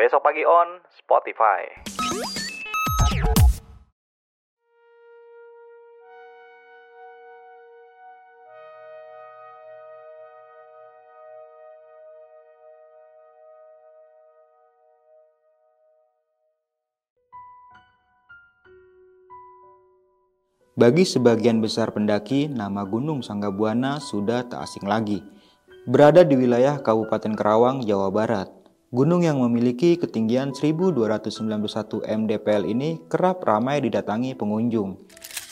Besok pagi on Spotify. Bagi sebagian besar pendaki, nama Gunung Sanggabuana sudah tak asing lagi. Berada di wilayah Kabupaten Kerawang, Jawa Barat, gunung yang memiliki ketinggian 1291 mdpl ini kerap ramai didatangi pengunjung.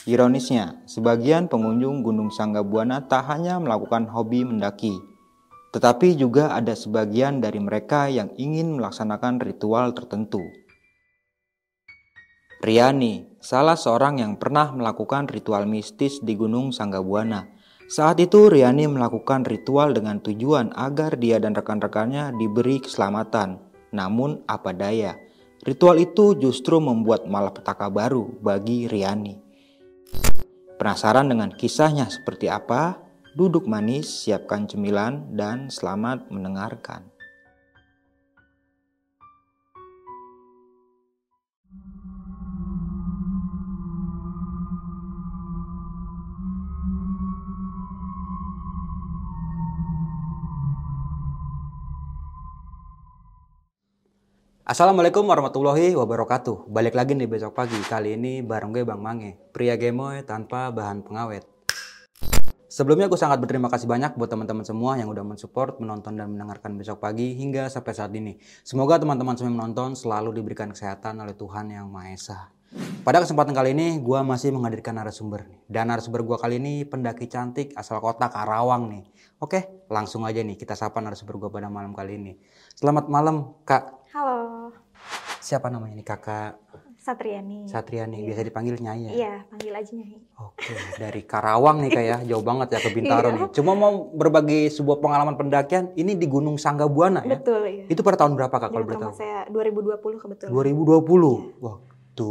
Ironisnya, sebagian pengunjung Gunung Sanggabuana tak hanya melakukan hobi mendaki, tetapi juga ada sebagian dari mereka yang ingin melaksanakan ritual tertentu. Riani, salah seorang yang pernah melakukan ritual mistis di Gunung Sanggabuana. Saat itu Riani melakukan ritual dengan tujuan agar dia dan rekan-rekannya diberi keselamatan. Namun apa daya, ritual itu justru membuat malapetaka baru bagi Riani. Penasaran dengan kisahnya seperti apa? Duduk manis, siapkan cemilan, dan selamat mendengarkan. Assalamualaikum warahmatullahi wabarakatuh. Balik lagi nih besok pagi. Kali ini bareng gue Bang Mange, pria gemoy tanpa bahan pengawet. Sebelumnya gue sangat berterima kasih banyak buat teman-teman semua yang udah mensupport, menonton dan mendengarkan besok pagi hingga sampai saat ini. Semoga teman-teman semua yang menonton selalu diberikan kesehatan oleh Tuhan Yang Maha Esa. Pada kesempatan kali ini gue masih menghadirkan narasumber. Dan narasumber gue kali ini pendaki cantik asal kota Karawang nih. Oke, langsung aja nih kita sapa narasumber gue pada malam kali ini. Selamat malam Kak. Halo, Siapa namanya nih Kakak Satriani. Satriani? Iya. Biasa dipanggil Nyai ya? Iya, panggil aja Nyai. Oke, dari Karawang nih Kak ya, jauh banget ya ke Bintaro Iya. nih. Cuma mau berbagi sebuah pengalaman pendakian, ini di Gunung Sanggabuana ya? Betul ya. Itu pada tahun berapa Kak kalau boleh tahu? saya 2020 kebetulan. 2020. Waktu.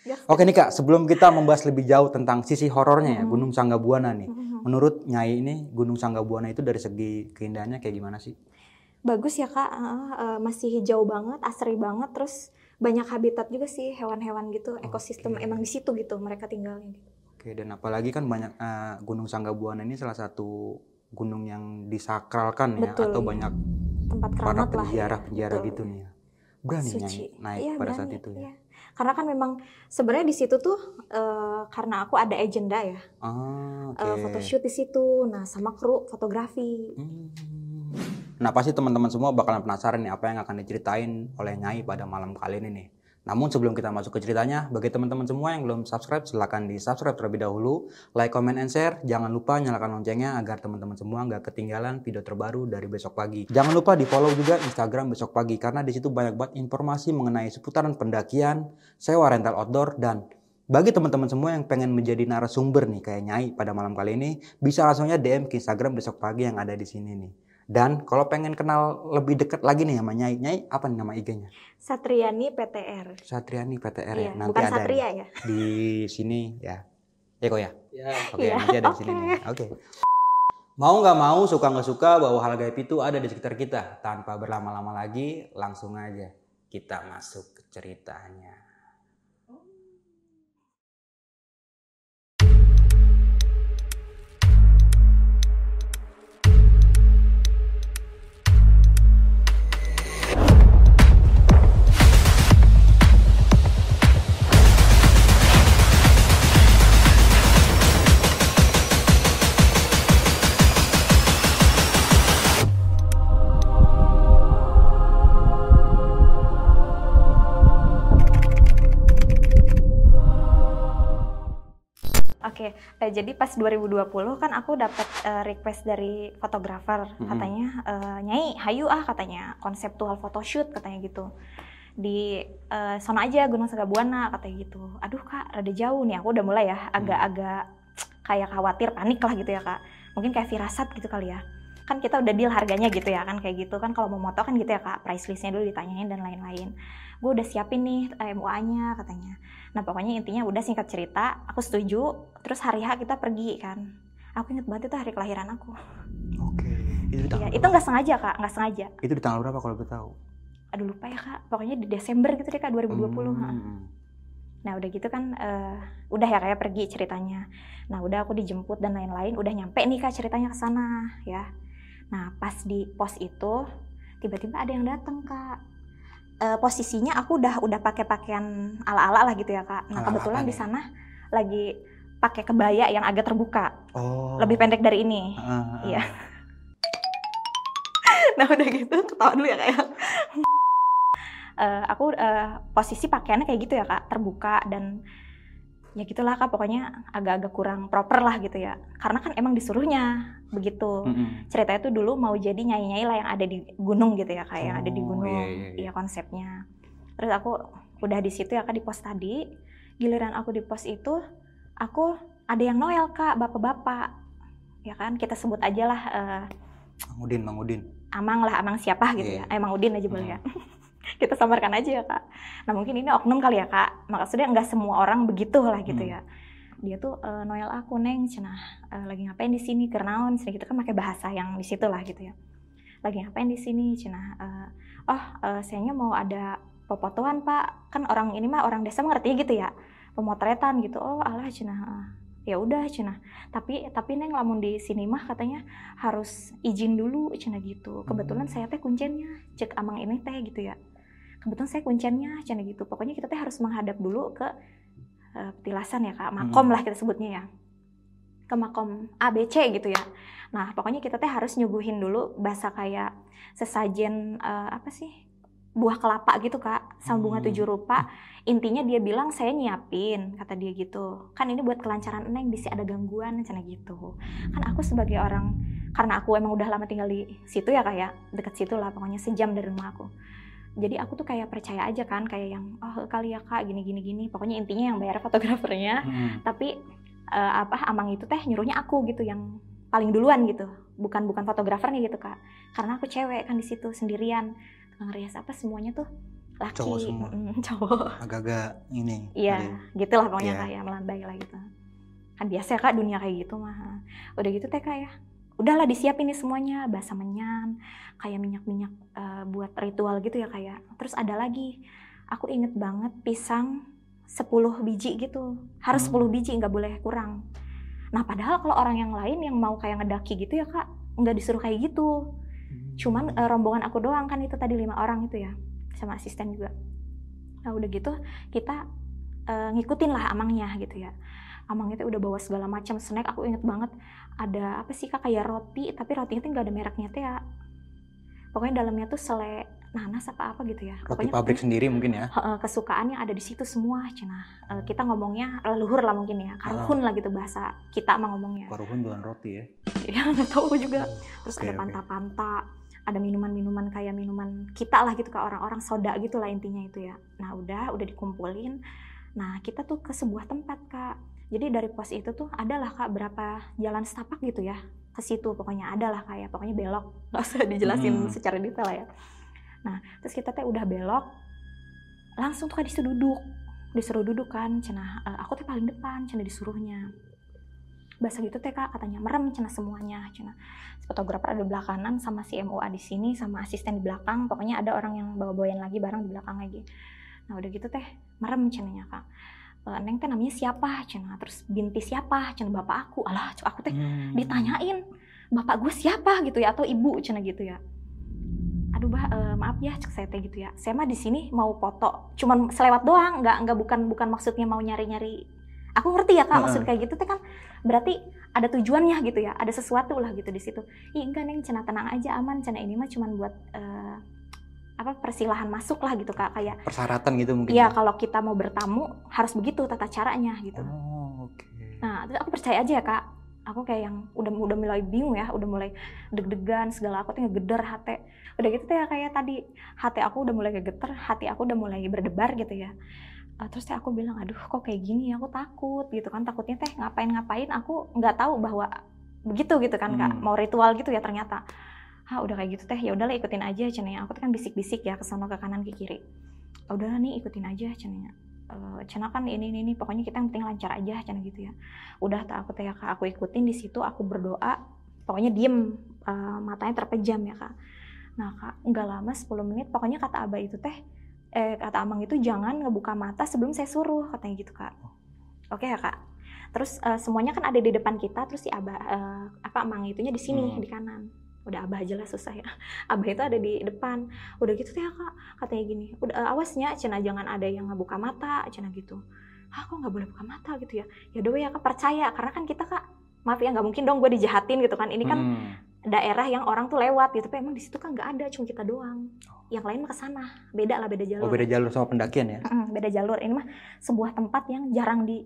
Ya. Oke nih Kak, sebelum kita membahas lebih jauh tentang sisi horornya ya, Mhm. Gunung Sanggabuana nih. Mhm. Menurut Nyai ini, Gunung Sanggabuana itu dari segi keindahannya kayak gimana sih? Bagus ya Kak, Heeh, eh, masih hijau banget, asri banget, terus banyak habitat juga sih hewan-hewan gitu, ekosistem emang di situ gitu mereka tinggalnya. Gitu. Oke, dan apalagi kan banyak eh, Gunung Sanggabuana ini salah satu gunung yang disakralkan ya, Betul, atau banyak Tempat para ya. penjara-penjara Betul, gitu nih ya. Berani Suci. Nyai naik Iya, pada saat berani, itu ya. iya. Karena kan memang sebenarnya di situ tuh eh, karena aku ada agenda ya, Ah, eh, photoshoot di situ, nah sama kru fotografi. Hmm. Nah pasti teman-teman semua bakalan penasaran nih apa yang akan diceritain oleh Nyai pada malam kali ini nih. Namun sebelum kita masuk ke ceritanya, bagi teman-teman semua yang belum subscribe, silahkan di subscribe terlebih dahulu. Like, comment, and share. Jangan lupa nyalakan loncengnya agar teman-teman semua nggak ketinggalan video terbaru dari besok pagi. Jangan lupa di follow juga Instagram besok pagi karena di situ banyak banget informasi mengenai seputaran pendakian, sewa rental outdoor, dan bagi teman-teman semua yang pengen menjadi narasumber nih kayak Nyai pada malam kali ini, bisa langsungnya DM ke Instagram besok pagi yang ada di sini nih. Dan kalau pengen kenal lebih dekat lagi nih sama Nyai, Nyai apa nih nama IG-nya? Satriani PTR. Satriani PTR ya. Iya, Nanti bukan ada Satria ya. di sini ya. Ya kok ya? Ya, Oke, Iya, nanti ada di sini oke. nih. Oke. Mau nggak mau, suka nggak suka bahwa hal gaib itu ada di sekitar kita. Tanpa berlama-lama lagi, langsung aja kita masuk ke ceritanya. Jadi pas 2020 kan aku dapat eh, request dari fotografer Mm-mm. katanya eh, Nyai, hayu ah katanya konseptual photoshoot katanya gitu. Di eh, sono aja Gunung Sagabuana katanya gitu. Aduh Kak, rada jauh nih. Aku udah mulai ya agak-agak kayak khawatir, panik lah gitu ya Kak. Mungkin kayak firasat gitu kali ya. kan kita udah deal harganya gitu ya kan kayak gitu kan kalau mau moto kan gitu ya kak price listnya dulu ditanyain dan lain-lain gue udah siapin nih eh, MUA-nya katanya nah pokoknya intinya udah singkat cerita aku setuju terus hari H kita pergi kan aku inget banget itu hari kelahiran aku Oke. Itu di Iya, itu nggak sengaja kak nggak sengaja Itu di tanggal berapa kalau boleh tahu? aduh lupa ya kak pokoknya di Desember gitu deh kak 2020 ha. Hmm. Nah udah gitu kan eh, udah ya kayak pergi ceritanya. Nah udah aku dijemput dan lain-lain, udah nyampe nih kak ceritanya ke sana ya. Nah pas di pos itu tiba-tiba ada yang datang kak. Eh, posisinya aku udah udah pakai pakaian ala-ala lah gitu ya kak. Nah kebetulan di nih? sana lagi pakai kebaya yang agak terbuka, Oh. lebih pendek dari ini. Ah, ah. Iya. nah udah gitu ketawa dulu ya kayak aku eh, posisi pakaiannya kayak gitu ya kak terbuka dan ya gitulah kak pokoknya agak-agak kurang proper lah gitu ya karena kan emang disuruhnya begitu Mm-mm. ceritanya tuh dulu mau jadi nyanyi-nyanyi lah yang ada di gunung gitu ya kayak yang ada di Oh, gunung iya, iya, iya. Iya, konsepnya terus aku udah di situ ya kak di pos tadi giliran aku di pos itu aku ada yang noel kak bapak-bapak ya kan kita sebut aja lah eh, Mang Udin, Mang Udin. Amang lah, Amang siapa gitu Iya. ya. Eh, Mang Udin aja boleh ya. Kita samarkan aja ya kak. Nah mungkin ini oknum kali ya kak. Maksudnya nggak semua orang begitu lah gitu Hmm. ya. Dia tuh eh, Noel aku neng, cenah eh, lagi ngapain di sini kernaon, cenah gitu kan pakai bahasa yang di situ lah gitu ya. Lagi ngapain di sini, cenah eh, oh eh, sayangnya mau ada pepotoan pak. Kan orang ini mah orang desa mengerti gitu ya. Pemotretan gitu. Oh alah cenah. Ya udah cenah tapi tapi neng lamun di sini mah katanya harus izin dulu cina gitu. Kebetulan Hmm. saya teh kuncennya cek amang ini teh gitu ya. Kebetulan saya kuncennya cina gitu. Pokoknya kita teh harus menghadap dulu ke eh, petilasan ya kak. Makom Hmm. lah kita sebutnya ya. Ke makom ABC gitu ya. Nah pokoknya kita teh harus nyuguhin dulu bahasa kayak sesajen eh, apa sih buah kelapa gitu kak sama bunga Hmm. tujuh rupa intinya dia bilang saya nyiapin kata dia gitu. Kan ini buat kelancaran neng bisa ada gangguan cina gitu. Kan aku sebagai orang karena aku emang udah lama tinggal di situ ya kayak deket situ lah pokoknya sejam dari rumah aku. Jadi aku tuh kayak percaya aja kan kayak yang oh kali ya kak gini gini gini. Pokoknya intinya yang bayar fotografernya Mm-mm. tapi eh, apa amang itu teh nyuruhnya aku gitu yang paling duluan gitu. Bukan bukan fotografernya gitu kak. Karena aku cewek kan di situ sendirian tukang rias apa semuanya tuh laki Cowok semua. Mm, cowok Agak-agak ini. Iya, gitulah pokoknya Iya. kayak melandai lah gitu. Kan biasa ya kak dunia kayak gitu mah. Udah gitu teh kak ya. Udahlah disiapin nih semuanya, bahasa menyan, kayak minyak-minyak eh, buat ritual gitu ya kayak. Terus ada lagi, aku inget banget pisang 10 biji gitu. Harus Hmm. 10 biji nggak boleh kurang. Nah padahal kalau orang yang lain yang mau kayak ngedaki gitu ya kak, nggak disuruh kayak gitu. Cuman eh, rombongan aku doang kan itu tadi lima orang itu ya, sama asisten juga. Nah udah gitu kita eh, ngikutin lah amangnya gitu ya. Amangnya tuh udah bawa segala macam snack. Aku inget banget ada apa sih kak kayak roti, tapi rotinya tuh nggak ada mereknya tuh ya. Pokoknya dalamnya tuh sele nanas apa apa gitu ya. Roti Pokoknya pabrik sendiri mungkin ya. Heeh, kesukaan yang ada di situ semua cina Eh, kita ngomongnya leluhur lah mungkin ya karhun lah gitu bahasa kita mah ngomongnya Paruhun jualan roti ya. ya nggak tahu juga terus Oke, ada panta-panta ada minuman-minuman kayak minuman kita lah gitu ke orang-orang soda gitu lah intinya itu ya. Nah udah udah dikumpulin. Nah kita tuh ke sebuah tempat kak. Jadi dari pos itu tuh adalah kak berapa jalan setapak gitu ya. Ke situ pokoknya adalah kayak pokoknya belok. Nggak usah dijelasin Hmm. secara detail lah ya. Nah terus kita teh udah belok langsung tuh kak disuruh duduk. Disuruh duduk kan cenah "Eh, aku tuh paling depan cenah disuruhnya bahasa gitu teh kak katanya. Merem cenah semuanya cenah fotografer ada di belakangan sama si MOA di sini sama asisten di belakang. Pokoknya ada orang yang bawa bawain lagi barang di belakang lagi. Nah udah gitu teh merem cenahnya kak. "Eh, neng teh namanya siapa cenah terus binti siapa cenah bapak aku. Alah aku teh Hmm. ditanyain bapak gue siapa? gitu ya atau ibu cenah gitu ya. Aduh bah eh, maaf ya cek saya teh gitu ya. Saya mah di sini mau foto cuman selewat doang. Nggak nggak bukan bukan maksudnya mau nyari nyari aku ngerti ya kak maksud kayak gitu teh kan berarti ada tujuannya gitu ya ada sesuatu lah gitu di situ ih enggak neng cenah tenang aja aman cenah ini mah cuman buat eh, apa persilahan masuk lah gitu kak kayak Persyaratan gitu mungkin. ya ya? kalau kita mau bertamu harus begitu tata caranya gitu Oh, oke. Nah, terus aku percaya aja ya kak. Aku kayak yang udah udah mulai bingung ya, udah mulai deg-degan segala aku tuh ngegeder hati. Udah gitu tuh ya kayak tadi hati aku udah mulai kegeter, hati aku udah mulai berdebar gitu ya. Eh, terus teh aku bilang, aduh kok kayak gini, aku takut gitu kan. Takutnya teh ngapain-ngapain, aku nggak tahu bahwa begitu gitu kan kak. Hmm. Mau ritual gitu ya ternyata. ah udah kayak gitu teh ya udahlah ikutin aja cenanya aku tuh kan bisik-bisik ya ke sono ke kanan ke kiri "Ah, udahlah nih ikutin aja cenanya Eh, cena kan ini ini ini pokoknya kita yang penting lancar aja cina gitu ya udah tak aku teh ya kak aku ikutin di situ aku berdoa pokoknya diem eh, matanya terpejam ya kak nah kak nggak lama 10 menit pokoknya kata abah itu teh eh kata amang itu jangan ngebuka mata sebelum saya suruh katanya gitu kak. Oke ya kak? Terus eh, semuanya kan ada di depan kita terus si abah eh, apa amang itunya di sini Hmm. di kanan. Udah abah aja lah susah ya. Abah itu ada di depan. Udah gitu teh ya kak katanya gini. Udah eh, awasnya cina jangan ada yang ngebuka mata cina gitu. Ah kok nggak boleh buka mata? gitu ya. Ya udah ya kak percaya. Karena kan kita kak maaf ya nggak mungkin dong gue dijahatin gitu kan. Ini kan Hmm. Daerah yang orang tuh lewat gitu. Tapi emang di situ kan nggak ada cuma kita doang. Yang lain mah ke sana. Beda lah beda jalur. Oh beda jalur sama pendakian ya? Mm, beda jalur. Ini mah sebuah tempat yang jarang di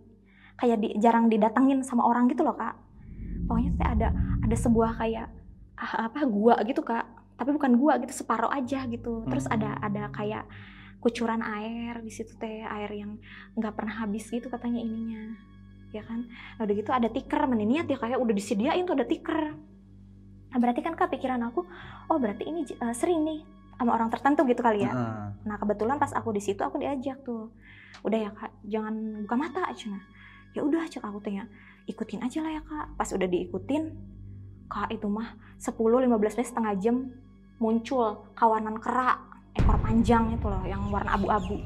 kayak di, jarang didatengin sama orang gitu loh kak. Pokoknya teh ada ada sebuah kayak ah, apa gua gitu kak. Tapi bukan gua gitu separuh aja gitu. Terus Hmm. ada ada kayak kucuran air di situ teh air yang nggak pernah habis gitu katanya ininya. Ya kan? Nah, udah gitu ada tiker meniniat ya kayak udah disediain tuh ada tiker nah, berarti kan kak pikiran aku oh berarti ini eh, sering nih sama orang tertentu gitu kali ya Heeh. Nah kebetulan pas aku di situ aku diajak tuh, udah ya kak, jangan buka mata aja. Ya udah cek aku tanya, ikutin aja lah ya kak. Pas udah diikutin, kak itu mah 10-15 menit setengah jam muncul kawanan kera ekor panjang itu loh yang warna abu-abu.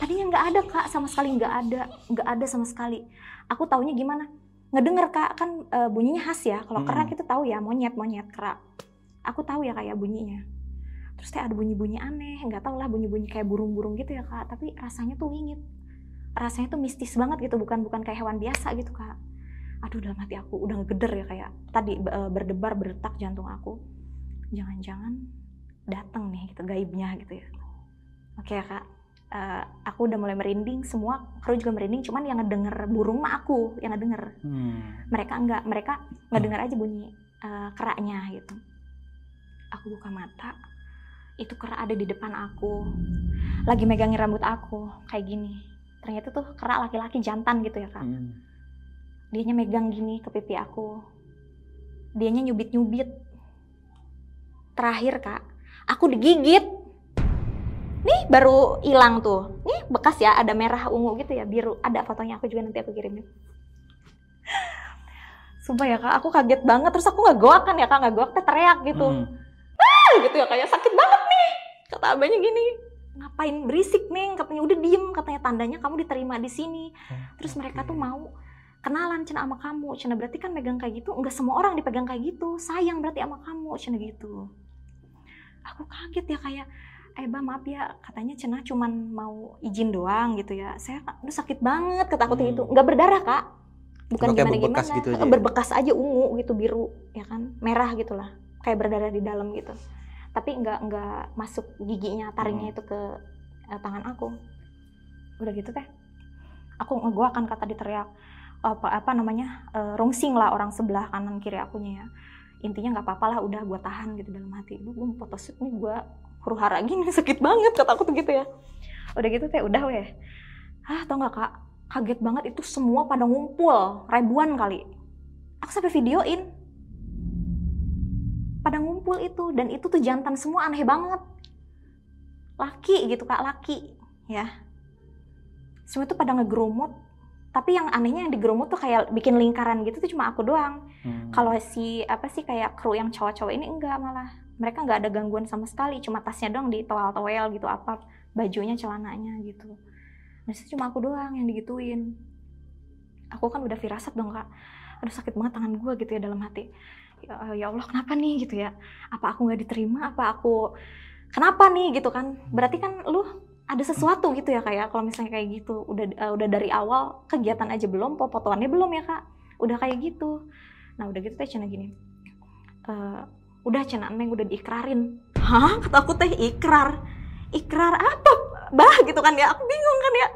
Tadinya nggak ada kak, sama sekali nggak ada, nggak ada sama sekali. Aku taunya gimana? Ngedenger kak. Kan e, bunyinya khas ya. Kalau kera Mm-mm. kita tahu ya monyet monyet kera. Aku tahu ya kayak bunyinya. Terus kayak ada bunyi-bunyi aneh. Nggak tau lah bunyi-bunyi kayak burung-burung gitu ya kak. Tapi rasanya tuh wingit. Rasanya tuh mistis banget gitu bukan bukan kayak hewan biasa gitu kak. Aduh dalam hati aku udah ngegeder ya kayak tadi eh, berdebar berdetak jantung aku. Jangan-jangan datang nih gitu gaibnya gitu ya. Oke ya kak Eh, aku udah mulai merinding semua kru juga merinding cuman yang ngedenger burung mah aku yang ngedenger. Hmm. mereka enggak mereka ngedengar aja bunyi eh, keraknya gitu. Aku buka mata itu kera ada di depan aku. Lagi megangin rambut aku kayak gini. Ternyata tuh kera laki-laki jantan gitu ya kak. Hmm. dianya megang gini ke pipi aku. Dianya nyubit-nyubit. Terakhir kak aku digigit nih baru hilang tuh. Nih bekas ya ada merah ungu gitu ya biru. Ada fotonya aku juga nanti aku kirimin sumpah ya kak aku kaget banget. Terus aku nggak goak kan ya kak nggak goak teriak gitu. Hmm. "Ah," gitu ya kayak sakit banget nih. Kata abahnya gini ngapain berisik neng katanya udah diem. Katanya tandanya kamu diterima di sini. Terus mereka tuh mau kenalan cina sama kamu. Cina berarti kan megang kayak gitu nggak semua orang dipegang kayak gitu. Sayang berarti sama kamu cina gitu. Aku kaget ya kayak eh bah maaf ya katanya cina cuman mau izin doang gitu ya. Saya aduh sakit banget kata aku tuh Hmm. itu. Nggak berdarah kak. Bukan gimana berbekas gimana gitu aja. Berbekas aja ungu gitu biru ya kan? Merah gitulah. Kayak berdarah di dalam gitu. Tapi nggak nggak masuk giginya taringnya Hmm. itu ke eh, tangan aku. Udah gitu teh. Aku ngegoakan kata diteriak apa apa namanya eh, rungsing lah orang sebelah kanan kiri akunya ya intinya nggak apa-apa lah udah gue tahan gitu dalam hati. Gue gue mau photoshoot nih gue huru hara gini sakit banget kata aku tuh gitu ya. Udah gitu teh udah weh. Ah tau nggak kak? Kaget banget itu semua pada ngumpul ribuan kali. Aku sampai videoin. Pada ngumpul itu dan itu tuh jantan semua aneh banget. Laki gitu kak laki ya. Semua itu pada ngegerumut tapi yang anehnya yang digerumut tuh kayak bikin lingkaran gitu tuh cuma aku doang. Hmm. kalau si apa sih kayak kru yang cowok-cowok ini enggak malah. Mereka nggak ada gangguan sama sekali cuma tasnya doang di towel-towel gitu apa bajunya celananya gitu. Nah itu cuma aku doang yang digituin. Aku kan udah firasat dong kak. Aduh sakit banget tangan gue gitu ya dalam hati. Ya, ya Allah kenapa nih gitu ya? Apa aku nggak diterima? Apa aku kenapa nih gitu kan? Berarti kan lu ada sesuatu gitu ya kayak kalau misalnya kayak gitu udah eh, udah dari awal kegiatan aja belum fotoannya belum ya kak. Udah kayak gitu. Nah udah gitu teh cina gini. "Eh, udah cina neng udah diikrarin. Hah? Kata aku teh ikrar. Ikrar apa? Bah gitu kan ya. Aku bingung kan ya.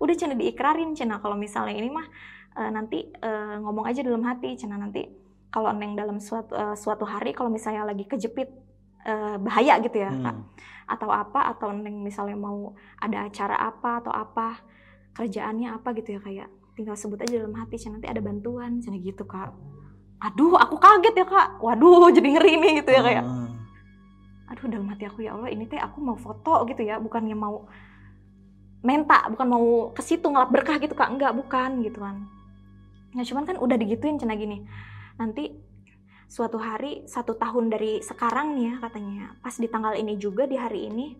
Udah cina diikrarin. Cina kalau misalnya ini mah eh, nanti eh, ngomong aja dalam hati. Cina nanti kalau neng dalam suatu eh, suatu hari kalau misalnya lagi kejepit eh, bahaya gitu ya kak. Hmm. Atau apa atau neng misalnya mau ada acara apa atau apa kerjaannya apa gitu ya kayak tinggal sebut aja dalam hati Cina nanti ada bantuan. Cina gitu kak. Aduh aku kaget ya kak. Waduh jadi ngeri nih gitu ya kayak. Ah. aduh dalam hati aku ya Allah ini teh aku mau foto gitu ya. Bukannya mau menta bukan mau ke situ ngelap berkah gitu kak. Enggak bukan gitu kan. Ya cuman kan udah digituin cina gini. Nanti suatu hari satu tahun dari sekarang nih ya katanya. Pas di tanggal ini juga di hari ini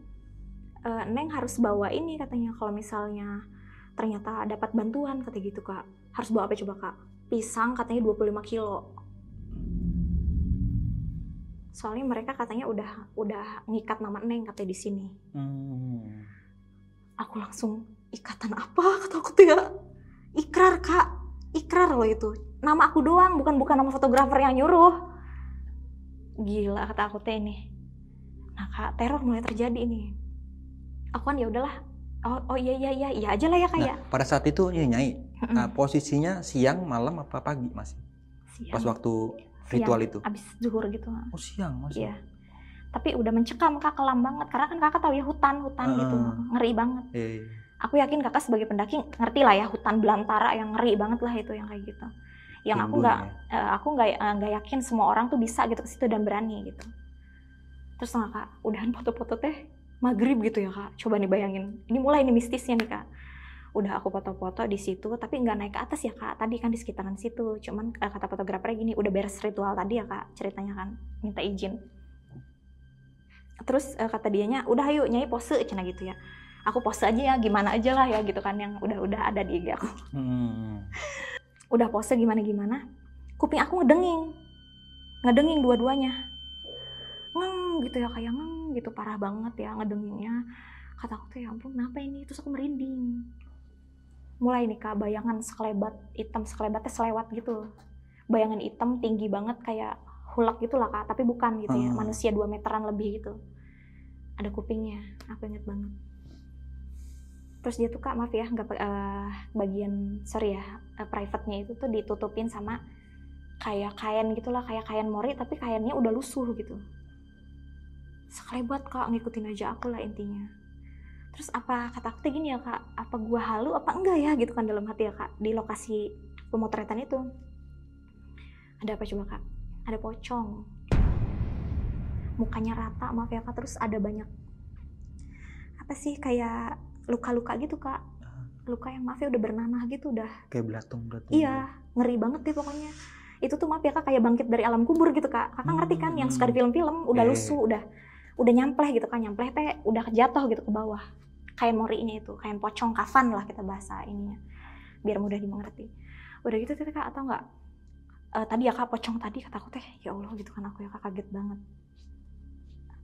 eh, neng harus bawa ini katanya. Kalau misalnya ternyata dapat bantuan kata gitu kak. Harus bawa apa coba kak? Pisang katanya 25 kilo. Soalnya mereka katanya udah udah ngikat nama neng katanya di sini. Hmm. aku langsung ikatan apa? kata aku tuh ya. Ikrar kak. Ikrar loh itu nama aku doang bukan bukan nama fotografer yang nyuruh. Gila kata aku teh ini. Nah kak teror mulai terjadi ini aku kan ya udahlah. Oh oh iya iya iya iya aja lah ya kak ya. Nah, pada saat itu ini nyai, nah, posisinya siang, malam apa pagi masih? Siang, Pas waktu siang, ritual itu. abis zuhur gitu. Oh siang masih. iya. Tapi udah mencekam kak kelam banget. Karena kan kakak tahu ya hutan hutan gitu. Ah. ngeri banget. Eh, aku yakin kakak sebagai pendaki ngerti lah ya hutan belantara yang ngeri banget lah itu yang kayak gitu yang aku nggak ya. eh, aku nggak eh, nggak yakin semua orang tuh bisa gitu ke situ dan berani gitu. Terus nggak kak? Udahan foto-foto teh maghrib gitu ya kak? Coba nih bayangin. Ini mulai nih mistisnya nih kak. Udah aku foto-foto di situ tapi nggak naik ke atas ya kak? Tadi kan di sekitaran situ. Cuman eh, kata fotografernya gini udah beres ritual tadi ya kak ceritanya kan. Minta izin. Terus eh, kata dianya udah ayo nyai pose cina gitu ya. Aku pose aja ya gimana aja lah ya gitu kan yang udah-udah ada di IG aku. Hmm. Udah pose gimana gimana kuping aku ngedenging. Ngedenging dua-duanya. Ngeng gitu ya kayak ngeng gitu parah banget ya ngedengingnya kata aku tuh ya ampun kenapa ini? Terus aku merinding. Mulai nih kak bayangan sekelebat hitam sekelebatnya selewat gitu. Bayangan hitam tinggi banget kayak hulak gitu lah kak tapi bukan gitu ya Hmm. manusia 2 meteran lebih gitu. Ada kupingnya aku inget banget terus dia tuh kak maaf ya nggak eh, bagian sorry ya eh, private-nya itu tuh ditutupin sama kayak kain gitulah kayak kain mori tapi kainnya udah lusuh gitu. Sekelebat kak ngikutin aja aku lah intinya. Terus apa kata aku gini ya kak apa gua halu apa enggak ya? Gitu kan dalam hati ya kak di lokasi pemotretan itu. Ada apa coba kak? Ada pocong. Mukanya rata maaf ya kak terus ada banyak apa sih kayak luka-luka gitu kak luka yang maaf ya udah bernanah gitu udah Kayak belatung belatung. Iya, ngeri banget deh pokoknya. Itu tuh maaf ya kak kayak bangkit dari alam kubur gitu kak. Kakak ngerti kan yang suka di film-film udah Iya, iya, lusuh, udah udah nyampleh gitu kan, nyampleh teh udah jatuh gitu ke bawah. Kain morinya itu, kain pocong kafan lah kita bahasa ininya. Biar mudah dimengerti. Udah gitu teh kak atau enggak? Eh, tadi ya kak pocong tadi kata aku teh ya Allah gitu kan aku ya kak kaget banget.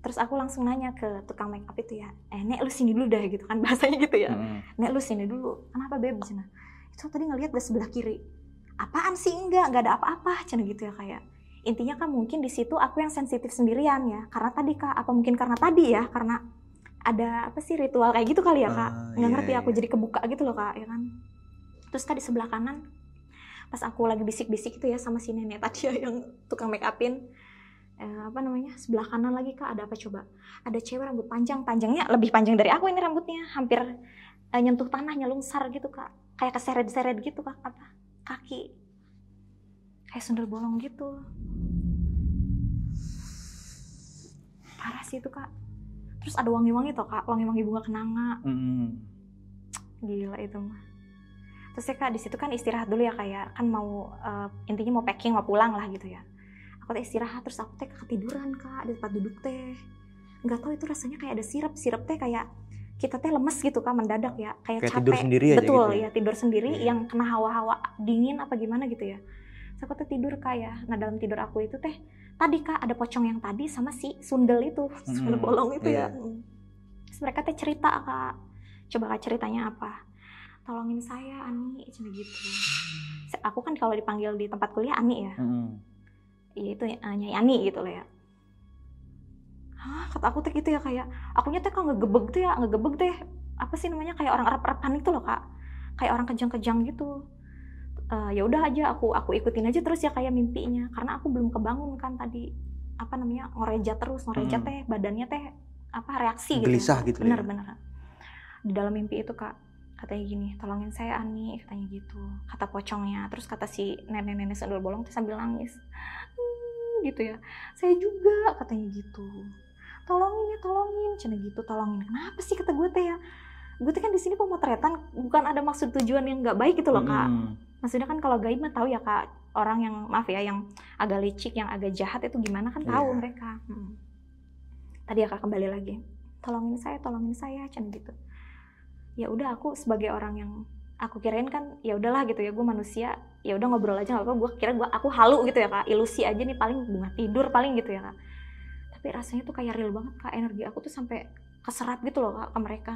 Terus aku langsung nanya ke tukang make up itu ya, eh nek lu sini dulu dah gitu kan bahasanya gitu ya. Mm-mm. Nek lu sini dulu. Kenapa beb Cina? Itu tadi ngelihat di sebelah kiri. Apaan sih enggak? Enggak ada apa-apa Cina gitu ya kayak. Intinya kan mungkin di situ aku yang sensitif sendirian ya. Karena tadi kak, apa mungkin karena tadi ya? Karena ada apa sih ritual kayak gitu kali ya kak? Ah, Nggak iya, ngerti aku iya. jadi kebuka gitu loh kak, ya kan? Terus kak di sebelah kanan, pas aku lagi bisik-bisik itu ya sama si nenek tadi ya yang tukang make upin. Eh, apa namanya? Sebelah kanan lagi kak. Ada apa coba? Ada cewek rambut panjang. Panjangnya lebih panjang dari aku ini rambutnya. Hampir eh, nyentuh tanah nyelungsar gitu kak. Kayak keseret-seret gitu kak. Apa? Kaki. Kayak sundel bolong gitu. Parah sih itu kak. Terus ada wangi-wangi tuh kak. Wangi-wangi bunga kenanga. Mm-mm. gila itu mah. Terus ya kak di situ kan istirahat dulu ya kayak kan mau eh, intinya mau packing mau pulang lah gitu ya aku teh istirahat terus aku teh ketiduran kak di tempat duduk teh. Nggak tahu itu rasanya kayak ada sirup. Sirup teh kayak kita teh lemes gitu kak mendadak ya. Kayak, Kayak capek. tidur sendiri aja betul gitu ya? ya tidur sendiri Iya. yang kena hawa-hawa dingin apa gimana gitu ya. Terus aku teh tidur kak ya. Nah dalam tidur aku itu teh tadi kak ada pocong yang tadi sama si sundel itu sundel bolong itu Iya. ya Mm. terus mereka teh cerita kak. Coba kak ceritanya apa? Tolongin saya Ani. Cina gitu. Aku kan kalau dipanggil di tempat kuliah Ani ya. Mm-mm. Iya itu uh, Nyai Ani gitu loh ya. Hah, kata aku teh gitu ya kayak akunya teh kok ngegebeg tuh ya ngegebeg teh apa sih namanya kayak orang Arab-Araban itu loh kak. Kayak orang kejang-kejang gitu. Eh, ya udah aja aku aku ikutin aja terus ya kayak mimpinya. Karena aku belum kebangun kan tadi apa namanya ngoreja terus ngoreja Hmm. teh badannya teh apa reaksi gitu Gelisah gitu ya. bener bener. Di dalam mimpi itu kak katanya gini tolongin saya Ani katanya gitu. Kata pocongnya terus kata si nenek-nenek sendal bolong tuh sambil nangis "Hmm," gitu ya. Saya juga katanya gitu. Tolongin ya tolongin cina gitu tolongin. Kenapa sih? kata gue teh ya. Gue tuh kan di sini pemotretan bukan ada maksud tujuan yang nggak baik gitu loh kak. Mm-mm. maksudnya kan kalau gaib mah tahu ya kak orang yang maaf ya yang agak licik yang agak jahat itu gimana kan tahu Iya. mereka. Hmm. tadi ya kak kembali lagi. Tolongin saya tolongin saya cina gitu. Ya udah aku sebagai orang yang aku kirain kan ya udahlah gitu ya gue manusia ya udah ngobrol aja nggak apa gue kira gue aku halu gitu ya kak. Ilusi aja nih paling bunga tidur paling gitu ya kak. Tapi rasanya tuh kayak real banget kak. Energi aku tuh sampai keserap gitu loh kak ke mereka.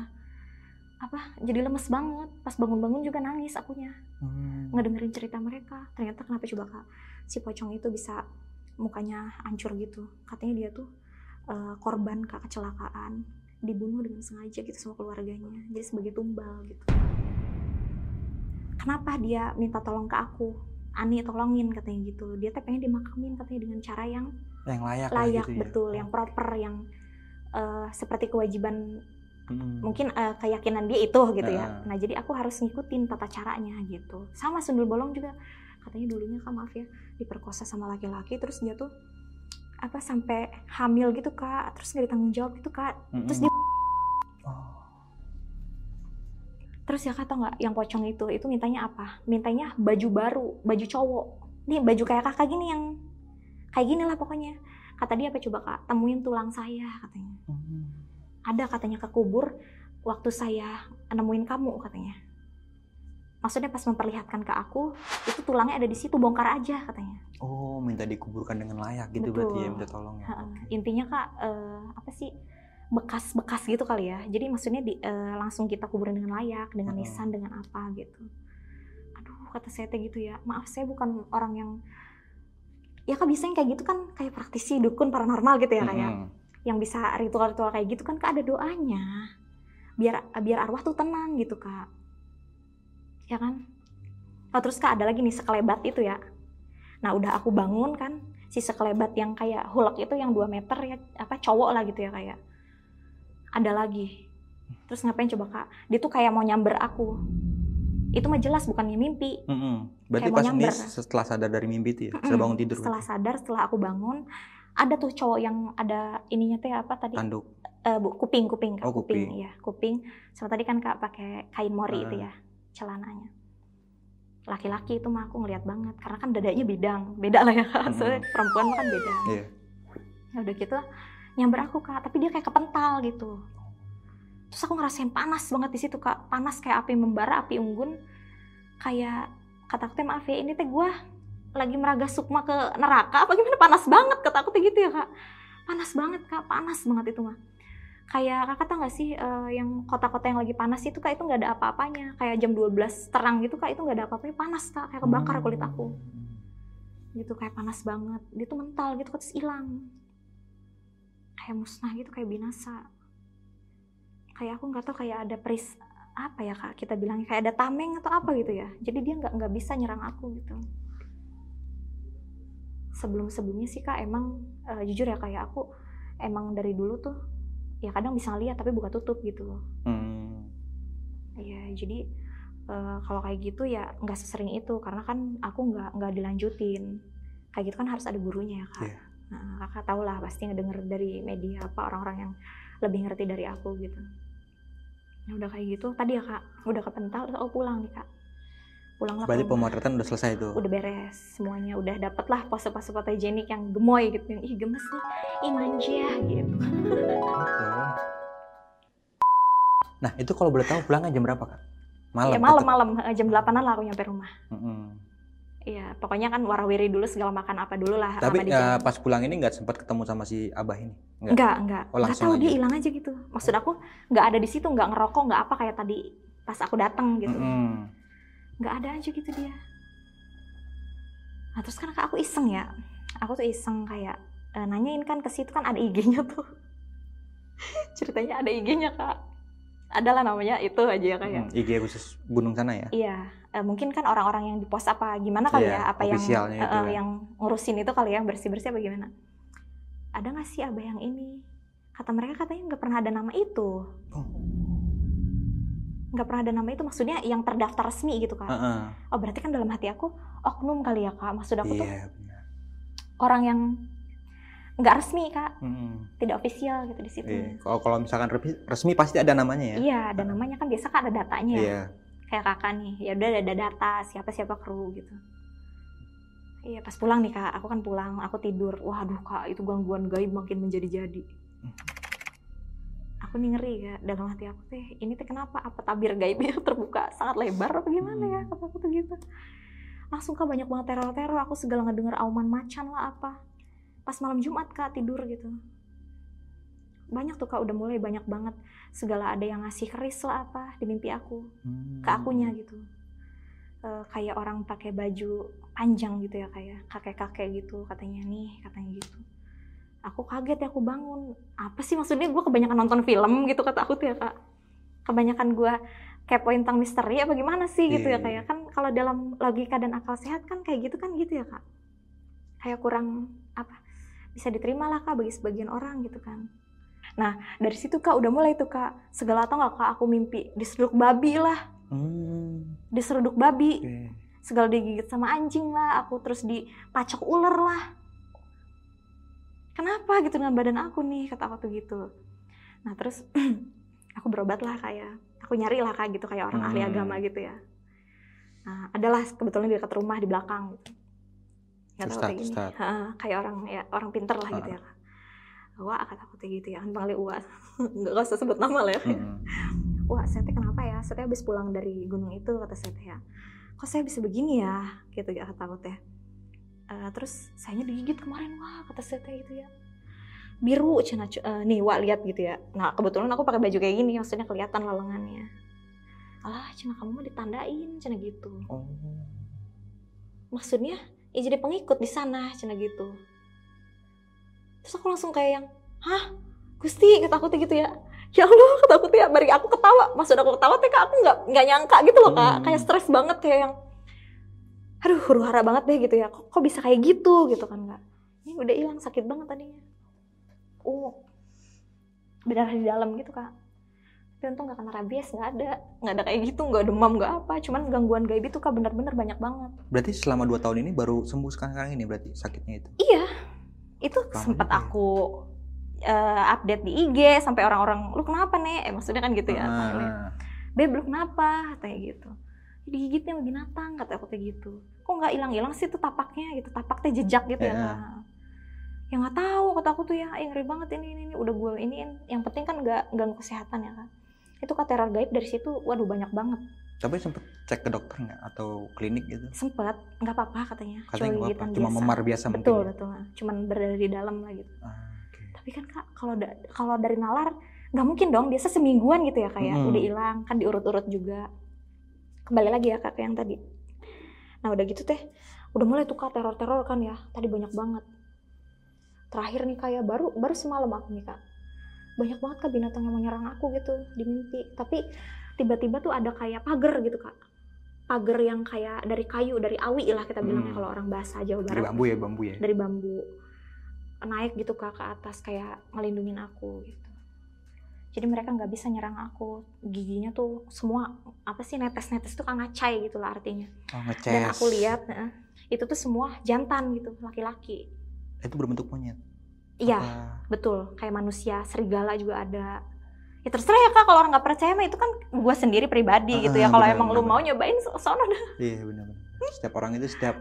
Apa jadi lemes banget. Pas bangun-bangun juga nangis akunya. Hmm. ngedengerin cerita mereka. Ternyata kenapa coba kak si pocong itu bisa mukanya hancur gitu. Katanya dia tuh eh, korban kak kecelakaan. Dibunuh dengan sengaja gitu sama keluarganya. Jadi sebagai tumbal gitu kenapa dia minta tolong ke aku Ani tolongin katanya gitu dia tuh pengen dimakamin katanya dengan cara yang yang layak, layak gitu ya. betul yang proper yang eh, seperti kewajiban Mm-mm. mungkin eh, keyakinan dia itu gitu ya. Nah. Nah jadi aku harus ngikutin tata caranya gitu. Sama sundul bolong juga katanya dulunya kak maaf ya diperkosa sama laki-laki terus dia tuh apa sampai hamil gitu kak terus nggak ditanggung jawab gitu kak terus Mm-mm. dia terus ya kata nggak yang pocong itu itu mintanya apa mintanya baju baru baju cowok nih baju kayak kakak gini yang kayak gini lah pokoknya kata dia apa coba kak temuin tulang saya katanya Mm. ada katanya kekubur waktu saya nemuin kamu katanya. Maksudnya pas memperlihatkan ke aku, itu tulangnya ada di situ, bongkar aja katanya. Oh, minta dikuburkan dengan layak gitu Betul. berarti ya minta tolong ya. Intinya kak, eh, apa sih bekas-bekas gitu kali ya. Jadi maksudnya di, eh, langsung kita kuburin dengan layak, dengan nisan, dengan apa gitu. Aduh, kata saya teh gitu ya. Maaf, saya bukan orang yang ya kak bisa yang kayak gitu kan kayak praktisi dukun paranormal gitu ya kayak Mm-mm. yang bisa ritual-ritual kayak gitu kan kak ada doanya biar biar arwah tuh tenang gitu kak ya kan oh, terus kak ada lagi nih sekelebat itu ya nah udah aku bangun kan si sekelebat yang kayak hulak itu yang 2 meter ya apa cowok lah gitu ya kayak ada lagi terus ngapain coba kak dia tuh kayak mau nyamber aku itu mah jelas bukannya mimpi Mm-mm. Berarti Kayak pas ini setelah sadar dari mimpi itu ya, Mm-mm. setelah bangun tidur setelah berarti. sadar setelah aku bangun ada tuh cowok yang ada ininya teh apa tadi tanduk. Bu, kuping kuping Kak. Oh, kuping. ya kuping sama tadi kan kak pakai kain mori Ah. itu ya celananya laki-laki itu mah aku ngeliat banget karena kan dadanya bidang beda lah ya kak Mm-mm. soalnya perempuan kan beda Iya. ya udah gitu nyamber aku kak. Tapi dia kayak kepental gitu. Terus aku ngerasain panas banget di situ kak. Panas kayak api membara api unggun. Kayak kata aku maaf ya ini teh gua lagi meraga sukma ke neraka. Apa gimana? Panas banget kata aku gitu ya kak. Panas banget kak. Panas banget itu mah kayak kakak tau gak sih eh, yang kota-kota yang lagi panas itu kak itu nggak ada apa-apanya. Kayak jam 12 terang gitu kak itu nggak ada apa-apanya. Panas kak. Kayak kebakar kulit aku. Gitu kayak panas banget. Dia tuh mental gitu terus hilang kayak musnah gitu kayak binasa kayak aku nggak tahu kayak ada peris apa ya kak kita bilang kayak ada tameng atau apa gitu ya jadi dia nggak nggak bisa nyerang aku gitu sebelum sebelumnya sih kak emang eh, jujur ya kayak aku emang dari dulu tuh ya kadang bisa ngeliat tapi buka tutup gitu loh Hmm. Iya, jadi eh, kalau kayak gitu ya nggak sesering itu karena kan aku nggak nggak dilanjutin. Kayak gitu kan harus ada gurunya ya kak. Iya. Nah, kakak tau lah pasti ngedenger dari media apa orang-orang yang lebih ngerti dari aku gitu. Nah udah kayak gitu tadi ya kak, udah kepental terus aku pulang nih kak. Pulang lah Berarti pemotretan udah selesai tuh. Udah beres semuanya, udah dapet lah pose-pose fotogenik yang gemoy gitu. Yang, Ih gemes nih, ih manja gitu. Nah, itu kalau boleh tahu pulangnya jam berapa, Kak? Malam. ya malam-malam eh, jam 8an lah aku nyampe rumah. tetep. Mm-mm. Iya, pokoknya kan warawiri dulu segala makan apa dulu lah. Tapi ya, jalan. pas pulang ini nggak sempat ketemu sama si Abah ini. Nggak. enggak, enggak. Oh, tahu dia aja. hilang aja gitu. Maksud aku nggak ada di situ, nggak ngerokok, nggak apa kayak tadi pas aku datang gitu. Mm-mm. Nggak ada aja gitu dia. Nah, terus kan aku iseng ya. Aku tuh iseng kayak eh, nanyain kan ke situ kan ada IG-nya tuh. Ceritanya ada IG-nya, Kak. Adalah namanya itu aja ya kayak. Mm, IG khusus gunung sana ya. Iya, eh, mungkin kan orang-orang yang di pos apa gimana kali Iya, ya, apa yang itu eh, kan. yang ngurusin itu kali ya, bersih-bersih apa gimana? Ada nggak sih abah yang ini? Kata mereka katanya nggak pernah ada nama itu. Oh. nggak pernah ada nama itu maksudnya yang terdaftar resmi gitu kan Heeh. oh berarti kan dalam hati aku oknum kali ya kak maksud aku tuh Iya, benar. orang yang nggak resmi kak Mm-mm. tidak ofisial gitu di situ Iya. Kalau kalau misalkan resmi, resmi pasti ada namanya ya. iya ada namanya kan biasa kan ada datanya Iya. Kayak kakak nih ya udah ada data siapa siapa kru gitu. Iya pas pulang nih kak. Aku kan pulang aku tidur. Waduh kak itu gangguan gaib makin menjadi-jadi. Aku nih ngeri ya dalam hati aku teh ini teh kenapa? Apa tabir gaibnya terbuka? Sangat lebar apa gimana ya? Hmm. kata aku tuh gitu. Langsung kak banyak banget teror-teror. Aku segala ngedenger auman macan lah apa. Pas malam Jumat kak tidur gitu banyak tuh kak udah mulai banyak banget. Segala ada yang ngasih keris lah apa di mimpi aku Hmm. ke akunya gitu. Eh, kayak orang pakai baju panjang gitu ya kayak kakek-kakek gitu katanya nih katanya gitu. Aku kaget ya aku bangun. Apa sih maksudnya? Gue kebanyakan nonton film gitu kata aku tuh ya kak. Kebanyakan gue kepoin tentang misteri apa gimana sih gitu Iya, ya. Iya, kayak kan kalau dalam logika dan akal sehat kan kayak gitu kan gitu ya kak. Kayak kurang apa bisa diterima lah kak bagi sebagian orang gitu kan nah dari situ kak udah mulai tuh kak. Segala tau nggak kak aku mimpi? Diseruduk babi lah. Hmm. diseruduk babi. Oke. segala digigit sama anjing lah. Aku terus dipacok ular lah. Kenapa gitu dengan badan aku nih? Kata aku tuh gitu. Nah terus aku berobat lah kayak aku nyari lah kayak gitu kayak orang ahli Hmm. agama gitu ya. Nah adalah kebetulan di dekat rumah di belakang. Gitu. tahu Ustadz, kayak gini. Ha, kayak orang ya orang pinter lah gitu ya kak wah kata aku gitu ya kan panggil uas nggak usah sebut nama lah ya. Mm-mm. wah saya kenapa ya? Saya habis pulang dari gunung itu kata saya ya. Kok saya bisa begini ya? Gitu ya kata aku teh. Eh, terus sayanya digigit kemarin wah kata saya teh gitu ya. Biru cina eh, nih wah lihat gitu ya. Nah kebetulan aku pakai baju kayak gini maksudnya kelihatan lengannya alah cina kamu mah ditandain cina gitu. Oh. maksudnya ya jadi pengikut di sana cina gitu terus aku langsung kayak yang hah? Gusti kata aku tuh gitu ya. Ya Allah kata aku tuh ya. Bari aku ketawa. Maksud aku ketawa tuh kak aku nggak nggak nyangka gitu loh kak. Hmm. kayak stres banget kayak yang aduh huru hara banget deh gitu ya. Kok, kok bisa kayak gitu? gitu kan kak. Ini udah hilang sakit banget tadinya. Uh berdarah di dalam gitu kak. Tapi untung nggak kena rabies nggak ada nggak ada kayak gitu nggak demam nggak apa. Cuman gangguan gaib itu kak benar-benar banyak banget. Berarti selama dua tahun ini baru sembuh sekarang ini berarti sakitnya itu. Iya, itu sempat ya. aku eh, update di IG sampai orang-orang lu kenapa nih? Eh maksudnya kan gitu ya. Ah. Beb lu kenapa? Katanya gitu. Digigitnya sama binatang kata aku kayak gitu. Kok nggak hilang-hilang sih tuh tapaknya gitu, tapaknya jejak gitu ya. Iya. Kak. Ya nggak tahu kata aku tuh ya, eh, ngeri banget ini ini, ini. udah gue iniin. Yang penting kan nggak ganggu kesehatan ya kan. Itu teror gaib dari situ, waduh banyak banget. Tapi sempet cek ke dokter nggak atau klinik gitu? Sempet, nggak apa-apa katanya. Katanya gigitan apa-apa, cuma biasa. memar biasa Betul mungkin. ya? betul, cuman berada di dalam lah gitu. Ah, oke. tapi kan kak kalau da- kalau dari nalar nggak mungkin dong biasa semingguan gitu ya kayak Mm-mm. udah hilang kan diurut-urut juga kembali lagi ya kak yang tadi nah udah gitu teh udah mulai tuh kak teror-teror kan ya tadi banyak banget terakhir nih kayak baru baru semalam aku nih kak banyak banget kak binatang yang menyerang aku gitu di mimpi tapi tiba-tiba tuh ada kayak pagar gitu kak. Pagar yang kayak dari kayu dari awi lah kita bilangnya Hmm. kalau orang bahasa Jawa Dari Barat. bambu ya bambu ya. dari bambu. Naik gitu kak ke atas kayak ngelindungin aku gitu. Jadi mereka nggak bisa nyerang aku. Giginya tuh semua apa sih netes-netes tuh kan ngacai gitu lah artinya. Oh ngeces. dan aku lihat nah, itu tuh semua jantan gitu laki-laki. Itu berbentuk monyet. iya betul. Kayak manusia serigala juga ada ya terserah ya kak kalau orang nggak percaya mah itu kan gue sendiri pribadi gitu ya Ah, kalau emang lu mau nyobain so- sono dah Iya benar-benar. Setiap orang itu setiap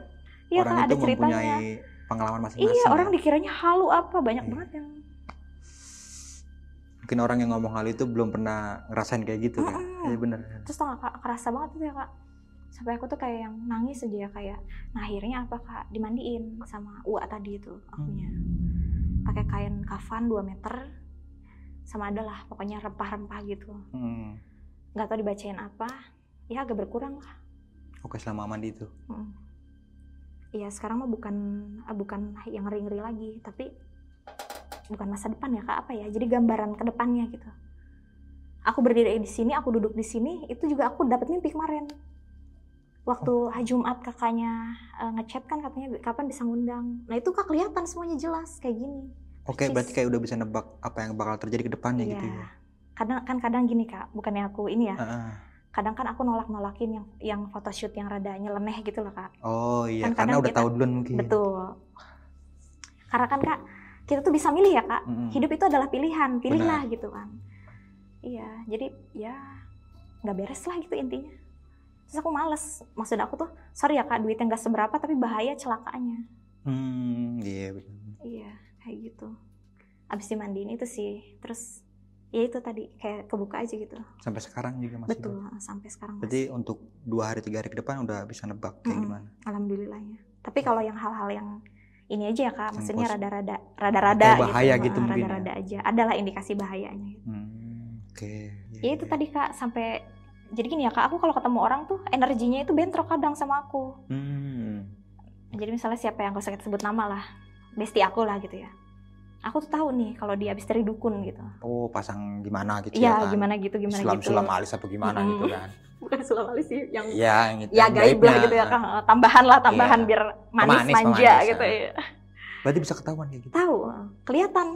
iya orang kak itu ada ceritanya mempunyai pengalaman masing-masing. iya ya. orang dikiranya halu apa banyak Iya. banget yang Mungkin orang yang ngomong hal itu belum pernah ngerasain kayak gitu kan. Mm-mm. Iya benar. terus tau gak kak kerasa banget tuh ya kak sampai aku tuh kayak yang nangis aja ya kayak nah akhirnya apa kak dimandiin sama uak tadi itu akunya pakai kain kafan 2 meter sama adalah pokoknya rempah-rempah gitu. Hmm. nggak tahu dibacain apa ya agak berkurang lah. Oke selama mandi itu. Mm. Iya sekarang mah bukan ah, bukan yang ngeri-ngeri lagi tapi bukan masa depan ya kak apa ya jadi gambaran ke depannya gitu. Aku berdiri di sini aku duduk di sini itu juga aku dapat mimpi kemarin. Waktu hari Jumat kakaknya eh, ngechat kan katanya kapan bisa ngundang. Nah itu kak kelihatan semuanya jelas kayak gini Oke Percis. berarti kayak udah bisa nebak apa yang bakal terjadi ke depannya Iya. gitu ya. kadang kan kadang gini kak bukannya aku ini ya Ah, ah. kadang kan aku nolak nolakin yang yang photoshoot yang rada nyeleneh gitu loh kak Oh iya, Kan karena udah kita- tahu duluan mungkin. betul karena kan kak kita tuh bisa milih ya kak Mm-mm. hidup itu adalah pilihan pilihlah gitu kan iya jadi ya nggak beres lah gitu intinya terus aku males maksud aku tuh sorry ya kak duitnya nggak seberapa tapi bahaya celakanya Hmm, iya benar. iya kayak gitu abis dimandiin itu sih terus ya itu tadi kayak kebuka aja gitu Sampai sekarang juga masih. betul sampai sekarang masih untuk dua hari tiga hari ke depan udah bisa nebak kayak Mm-mm. gimana? alhamdulillahnya tapi kalau yang hal-hal yang ini aja ya kak maksudnya rada-rada rada-rada Kayak bahaya gitu, gitu mungkin ya. rada-rada aja adalah indikasi bahayanya gitu. Hmm, oke. Iya, ya itu iya. tadi kak sampai jadi gini ya kak aku kalau ketemu orang tuh energinya itu bentrok kadang sama aku Hmm. jadi misalnya siapa yang gak usah kita sebut nama lah besti aku lah gitu ya aku tuh tahu nih kalau dia habis dari dukun gitu Oh, pasang gimana gitu iya ya kan? gimana gitu gimana sulam, gitu sulam alis apa gimana Mm-mm. gitu kan? bukan sulam alis sih yang Iya, yang itu. ya gaib lah gitu ya kak tambahan lah tambahan Iya. biar manis, Pemanis, manja pemanis, gitu ah. ya Berarti bisa ketahuan kayak gitu. tahu kelihatan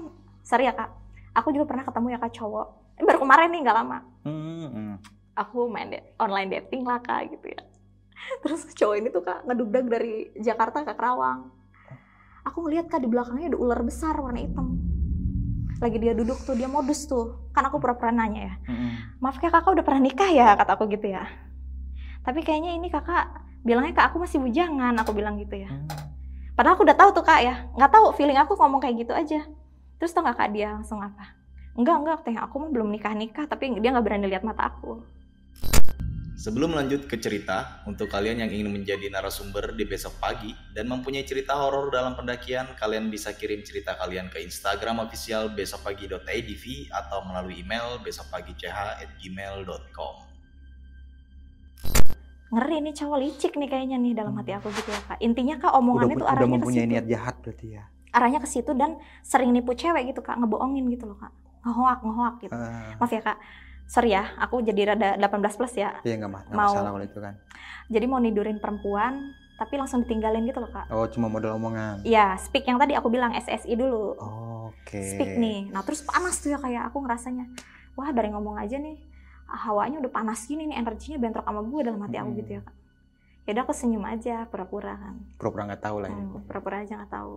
sorry ya kak aku juga pernah ketemu ya kak cowok Eh, baru kemarin nih nggak lama Hmm, hmm. aku main da- online dating lah kak gitu ya terus cowok ini tuh kak ngedugdag dari Jakarta ke Kerawang aku ngeliat kak di belakangnya ada ular besar warna hitam. Lagi dia duduk tuh dia modus tuh. Kan aku pura-pura nanya ya. Maaf kayak kakak udah pernah nikah ya? kata aku gitu ya. Tapi kayaknya ini kakak bilangnya ke aku masih bujangan aku bilang gitu ya. Hmm. padahal aku udah tahu tuh kak ya. Nggak tahu feeling aku ngomong kayak gitu aja. Terus tau nggak kak dia langsung apa? Enggak enggak teh aku mah belum nikah nikah tapi dia nggak berani lihat mata aku Sebelum lanjut ke cerita, untuk kalian yang ingin menjadi narasumber di besok pagi dan mempunyai cerita horor dalam pendakian, kalian bisa kirim cerita kalian ke Instagram official besokpagi.idv atau melalui email besokpagi.ch@gmail.com. ngeri nih cowok licik nih kayaknya nih dalam hati aku gitu ya kak. Intinya kak Udah, omongannya tuh udah arahnya ke mempunyai niat jahat berarti ya. arahnya ke situ dan sering nipu cewek gitu kak ngebohongin gitu loh kak. Ngehoak ngehoak gitu. Ah, maaf ya kak sorry ya aku jadi rada 18 plus ya Iya nggak ma- nggak Mau- masalah kalau itu kan. jadi mau nidurin perempuan tapi langsung ditinggalin gitu loh kak Oh cuma modal omongan. Iya, speak yang tadi aku bilang SSI dulu. Oh, Oke. Speak nih. Nah, terus panas tuh ya kayak aku ngerasanya. Wah, dari ngomong aja nih hawanya udah panas gini nih, energinya bentrok sama gue dalam hati aku Hmm. gitu ya, Kak. Ya udah aku senyum aja, pura-pura kan. Pura-pura nggak tahu lah ya. Hmm, pura-pura aja nggak tahu.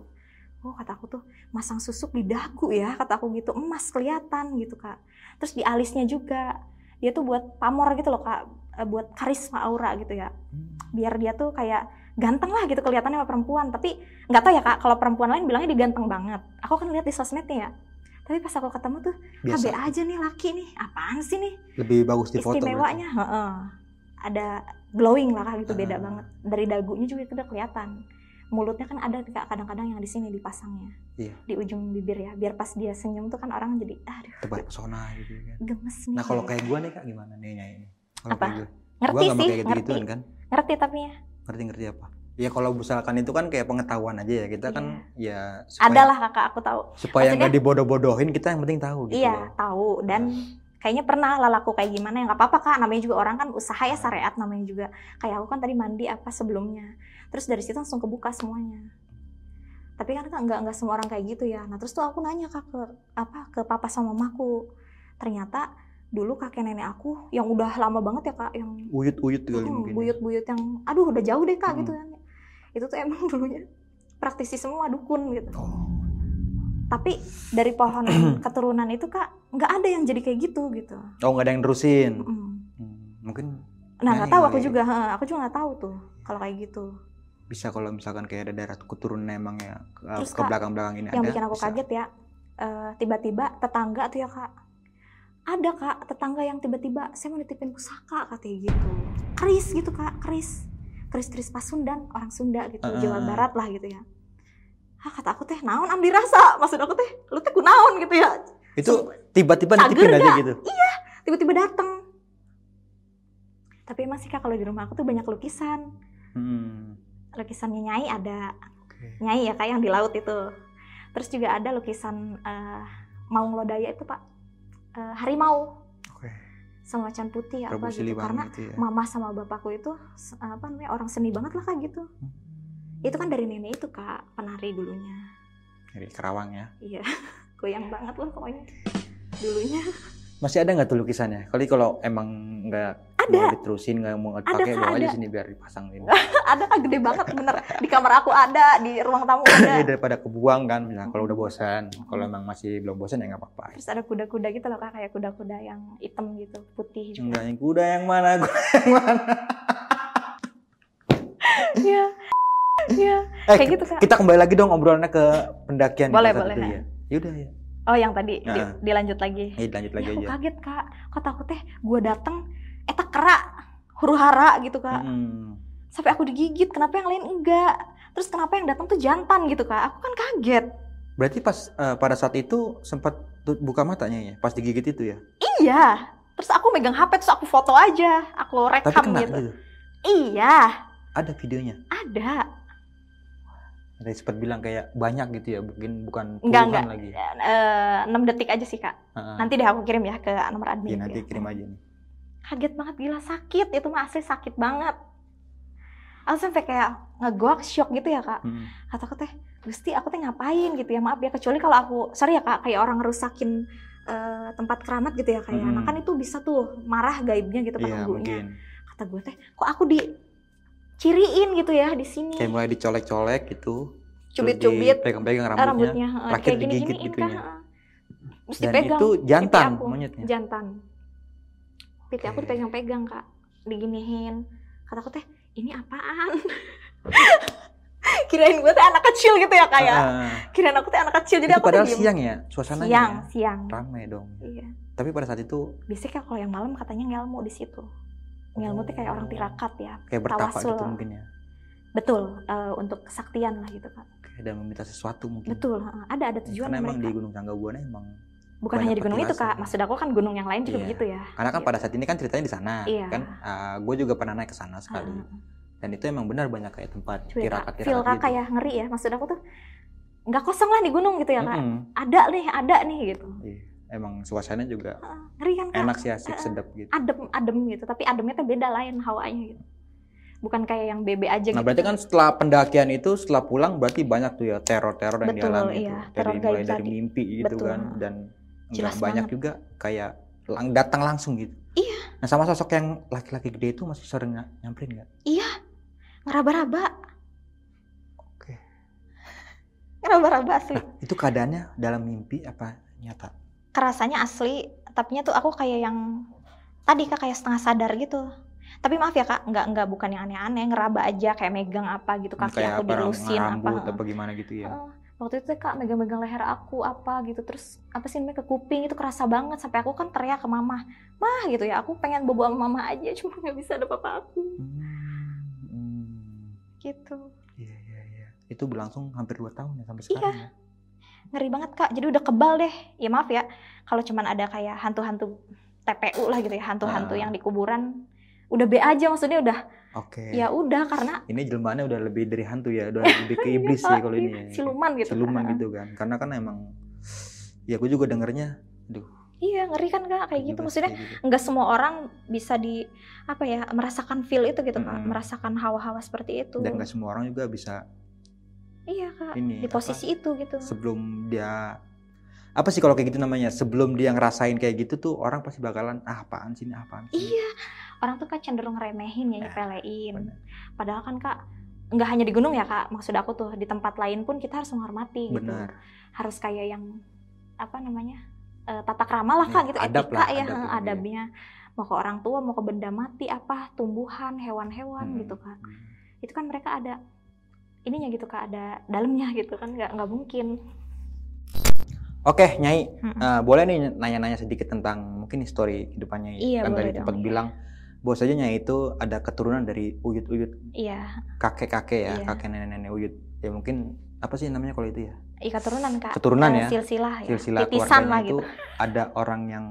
Oh, kata aku tuh masang susuk di dagu ya, kata aku gitu. Emas kelihatan gitu, Kak. Terus di alisnya juga. Dia tuh buat pamor gitu loh, Kak. Eh, buat karisma aura gitu ya. Hmm. Biar dia tuh kayak ganteng lah gitu kelihatannya sama perempuan. Tapi nggak tahu ya, Kak, kalau perempuan lain bilangnya dia ganteng banget. Aku kan lihat di sosmednya ya. Tapi pas aku ketemu tuh, Biasa. Aja nih laki nih. Apaan sih nih? Lebih bagus di foto. Istimewanya, heeh. Ada glowing lah Kak, gitu beda Ah. banget. Dari dagunya juga itu udah kelihatan. Mulutnya kan ada kadang-kadang yang di sini dipasangnya. Iya. Di ujung bibir ya. Biar pas dia senyum tuh kan orang jadi aduh Tebar pesona gitu kan. gemes nih. Nah kalau kayak gue nih kak gimana nih? Kalau Apa? gue, ngerti gue nggak sih, kayak ngerti. gitu-gituan kan? Ngerti tapi ya. Ngerti-ngerti apa? Ya kalau misalkan itu kan kayak pengetahuan aja ya kita kan ya supaya, Ada lah Kakak, aku tahu. supaya nggak dibodoh-bodohin kita yang penting tahu gitu iya, loh. tahu dan kayaknya pernah lah laku kayak gimana ya nggak apa-apa Kak, namanya juga orang kan usaha ya syariat namanya juga. Kayak aku kan tadi mandi apa sebelumnya. Terus dari situ langsung kebuka semuanya. Tapi kan Kak, nggak nggak semua orang kayak gitu ya. Nah, terus tuh aku nanya Kak ke apa ke papa sama mamaku. Ternyata dulu kakek nenek aku yang udah lama banget ya Kak, yang Uyut-uyut kali Hmm, mungkin. ya. buyut-buyut yang aduh udah jauh deh kak Hmm. gitu kan itu tuh emang dulunya praktisi semua dukun gitu Oh. tapi dari pohon keturunan itu kak nggak ada yang jadi kayak gitu gitu Oh nggak ada yang nerusin. Mm. Hmm, mungkin nah nggak tahu aku iya. juga aku juga nggak tahu tuh kalau kayak gitu bisa kalau misalkan kayak ada daerah keturunan emang ya ke, Terus, ke belakang-belakang ini yang ada. bikin aku bisa. kaget ya eh, tiba-tiba tetangga tuh ya kak ada kak tetangga yang tiba-tiba saya mau nitipin pusaka katanya gitu keris gitu kak keris keris keris Pasundan orang Sunda gitu Ah. Jawa Barat lah gitu ya ah kata aku teh naon am dirasa maksud aku teh lu teh kunaon gitu ya Itu tiba-tiba nitipin aja gitu. tiba-tiba datang tapi emang sih kak kalau di rumah aku tuh banyak lukisan Hmm. Lukisannya Nyai ada. Oke. Nyai ya kak yang di laut itu. Terus juga ada lukisan eh, Maung Lodaya itu pak. Eh, harimau. Oke. sama macan putih apa Prabu gitu. Siliwangi karena itu ya. mama sama bapakku itu apa namanya orang seni banget lah kak gitu. Itu kan dari nenek itu kak penari dulunya. Dari Kerawang ya. iya. Goyang banget lah pokoknya. Dulunya Masih ada nggak tuh lukisannya? Kali kalau emang nggak Ada. mau diterusin nggak mau Ada, pakai Kak, bawa aja sini biar dipasang ini. Ada kak gede banget bener. Di kamar aku ada di ruang tamu ada. Iya, daripada kebuang kan misalnya kalau udah bosan kalau emang masih belum bosan ya nggak apa-apa. Terus ada kuda-kuda gitu loh kak kayak kuda-kuda yang hitam gitu putih juga. Enggak yang kuda yang mana? Kuda yang mana? Iya. Iya. eh Kayak gitu, Kak. kita kembali lagi dong obrolannya ke pendakian Boleh, boleh, ya. Yaudah ya Oh, yang tadi di- Nah. dilanjut lagi. Ayo lanjut lagi Ya, aku aja kaget, Kak. Kok takut teh gue dateng eta kera huru hara gitu, Kak. Mm-mm. Sampai aku digigit, kenapa yang lain enggak? Terus kenapa yang datang tuh jantan gitu, Kak? Aku kan kaget. berarti pas eh, pada saat itu sempat buka matanya ya pas digigit itu ya Iya. Terus aku megang HP terus aku foto aja, aku tapi rekam kena gitu. gitu Iya, ada videonya ada. Tadi sempat bilang kayak banyak gitu ya mungkin bukan Enggak, puluhan enggak. lagi Eh, 6 detik aja sih, Kak. Heeh. Nanti deh aku kirim ya ke nomor Iya, admin. nanti gitu. kirim aja nih kaget banget gila sakit itu mah asli sakit banget aku sampai kayak ngegok shock gitu ya kak Mm. kataku teh gusti aku teh ngapain gitu ya maaf ya kecuali kalau aku sorry ya kak kayak orang ngerusakin eh, tempat keramat gitu ya kayak Mm-mm. nah kan itu bisa tuh marah gaibnya gitu iya penunggunya mungkin kata gue teh kok aku diciriin gitu ya di sini. Kayak mulai dicolek-colek gitu. Cubit-cubit. Dipegang-pegang eh, rambutnya, rambutnya. Heeh, terakhir kayak digigit gitu kan ya. heeh. terus dan dipegang itu jantan aku. monyetnya. Jantan. Pipi aku dipegang-pegang kak. Diginiin. Kataku teh ini apaan? Kirain gue teh anak kecil gitu ya kayak Ah, kirain aku teh anak kecil jadi itu aku padahal siang ya suasananya siang ya? siang. Rame dong. Iya. Tapi pada saat itu biasanya kalau yang malam katanya ngelmu di situ ngelmu tuh kayak orang tirakat ya kayak bertapa Tawasul. gitu mungkin ya betul eh, untuk kesaktian lah gitu kan ada meminta sesuatu mungkin betul ada ada tujuan karena emang di mereka Gunung Sanggabuana emang bukan hanya di gunung itu kak maksud aku kan gunung yang lain juga Iya. begitu ya karena kan Iya. pada saat ini kan ceritanya di sana Iya. kan gue juga pernah naik ke sana sekali Heeh. dan itu emang benar banyak kayak tempat tirakat feel tirakat kakak gitu ya ngeri ya maksud aku tuh nggak kosong lah di gunung gitu ya kak Mm-mm. ada nih ada nih gitu Iya. Emang suasananya juga ngeri kan kak enak sih asik sedap gitu adem adem gitu tapi ademnya tuh beda lain hawanya gitu bukan kayak yang bebe aja Nah gitu berarti kan setelah pendakian itu setelah pulang berarti banyak tuh ya teror-teror yang Betul, dialami iya, teror dari mulai dari tadi. mimpi gitu Betul. kan dan Jelas banyak banget. juga kayak lang datang langsung gitu. Iya. Nah sama sosok yang laki-laki gede itu masih sering nyamperin nggak? iya ngeraba-raba Oke. ngeraba-raba asli Nah itu keadaannya dalam mimpi apa nyata? Kerasanya asli tapi tuh aku kayak yang tadi kak kayak setengah sadar gitu tapi maaf ya kak nggak nggak bukan yang aneh-aneh ngeraba aja kayak megang apa gitu kaki kayak aku apa dilusin apa rambut apa gimana gitu ya? Heeh. waktu itu kak megang-megang leher aku apa gitu terus apa sih namanya ke kuping itu kerasa banget sampai aku kan teriak ke mama mah gitu ya aku pengen bobo sama mama aja cuma nggak bisa ada papa aku Hmm, hmm. gitu Iya iya iya. Itu berlangsung hampir dua tahun ya sampai Iya. sekarang ya. Ngeri banget kak jadi udah kebal deh ya maaf ya kalau cuman ada kayak hantu-hantu TPU lah gitu ya hantu-hantu Ah. yang di kuburan udah B aja maksudnya udah Oke. ya udah karena Ini jelmaannya udah lebih dari hantu ya, udah lebih ke iblis sih kalau ini. ya. siluman gitu Siluman Kak. gitu kan. Karena kan emang ya gue juga dengernya iya ngeri kan kak kayak gitu maksudnya kayak gitu. nggak semua orang bisa di apa ya merasakan feel itu gitu kak merasakan hawa-hawa seperti itu dan gak semua orang juga bisa iya kak. Ini di posisi itu gitu. apa, sebelum dia apa sih kalau kayak gitu namanya? Sebelum dia ngerasain kayak gitu tuh orang pasti bakalan ah apaan sih ini? Apaan sih? Iya. Orang tuh kan cenderung remehin ya Ya, nyepelein. benar. padahal kan kak nggak hanya di gunung ya kak. Maksud aku tuh di tempat lain pun kita harus menghormati gitu. Benar. Harus kayak yang apa namanya eh, tata krama lah kak Ya, gitu. adab etika lah, ya adab eh, itu, iya. adabnya. Mau ke orang tua mau ke benda mati apa tumbuhan hewan-hewan Hmm. gitu kan itu kan mereka ada ininya gitu kak ada dalamnya gitu kan nggak nggak mungkin Oke, Nyai, Mm-mm. eh, boleh nih nanya-nanya sedikit tentang mungkin histori kehidupannya. Iya, kan boleh tadi sempat iya. bilang bahwa saja Nyai itu ada keturunan dari uyut-uyut iya kakek-kakek ya, Iya. kakek nenek-nenek uyut. Ya mungkin apa sih namanya kalau itu ya? ika turunan kak Keturunan Eh, ya? silsilah ya Silsilah titisan lah itu gitu ada orang yang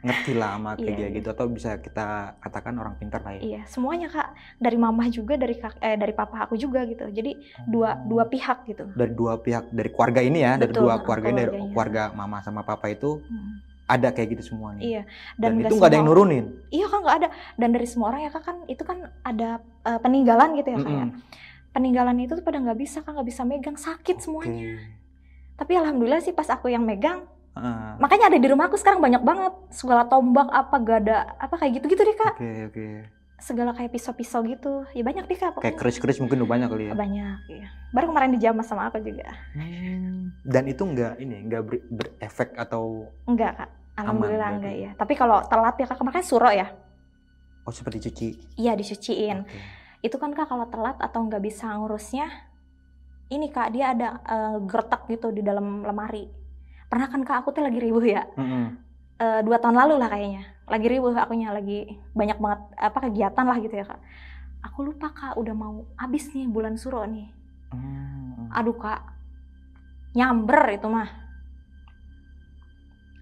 ngerti lah sama kayak dia iya. gitu atau bisa kita katakan orang pintar lah ya. iya semuanya kak dari mamah juga dari kak eh, dari papa aku juga gitu jadi dua dua pihak gitu dari dua pihak dari keluarga ini ya, dari Betul, dua nah, keluarga ini, dari keluarga mama sama papa itu Hmm. ada kayak gitu semua nih. iya Dan, nggak itu nggak ada yang nurunin. iya kan nggak ada dan dari semua orang ya kak kan itu kan ada eh, peninggalan gitu ya kak ya. Mm-mm. peninggalan itu tuh pada nggak bisa kan nggak bisa megang sakit semuanya tapi alhamdulillah sih pas aku yang megang Makanya ada di rumahku sekarang banyak banget segala tombak apa gada apa kayak gitu-gitu deh kak. Oke oke. Segala kayak pisau-pisau gitu. Ya banyak deh kak. Kayak pokoknya. keris-keris mungkin udah banyak kali ya. Banyak. Iya. Baru kemarin dijamah sama aku juga. Hmm. Dan itu enggak ini enggak ber- berefek atau Enggak kak. Alhamdulillah berarti. enggak ya. Tapi kalau telat ya kak kemarin suro ya. oh seperti cuci. Iya dicuciin. Oke. Itu kan kak kalau telat atau nggak bisa ngurusnya, ini kak dia ada eh, gertak gitu di dalam lemari. Pernah kan kak aku tuh lagi ribuh ya. Mm-mm. Eh, dua tahun lalu lah kayaknya. Lagi ribuh akunya lagi banyak banget apa kegiatan lah gitu ya kak. Aku lupa kak udah mau habis nih bulan suro nih. Hmm. Aduh kak, nyamber itu mah.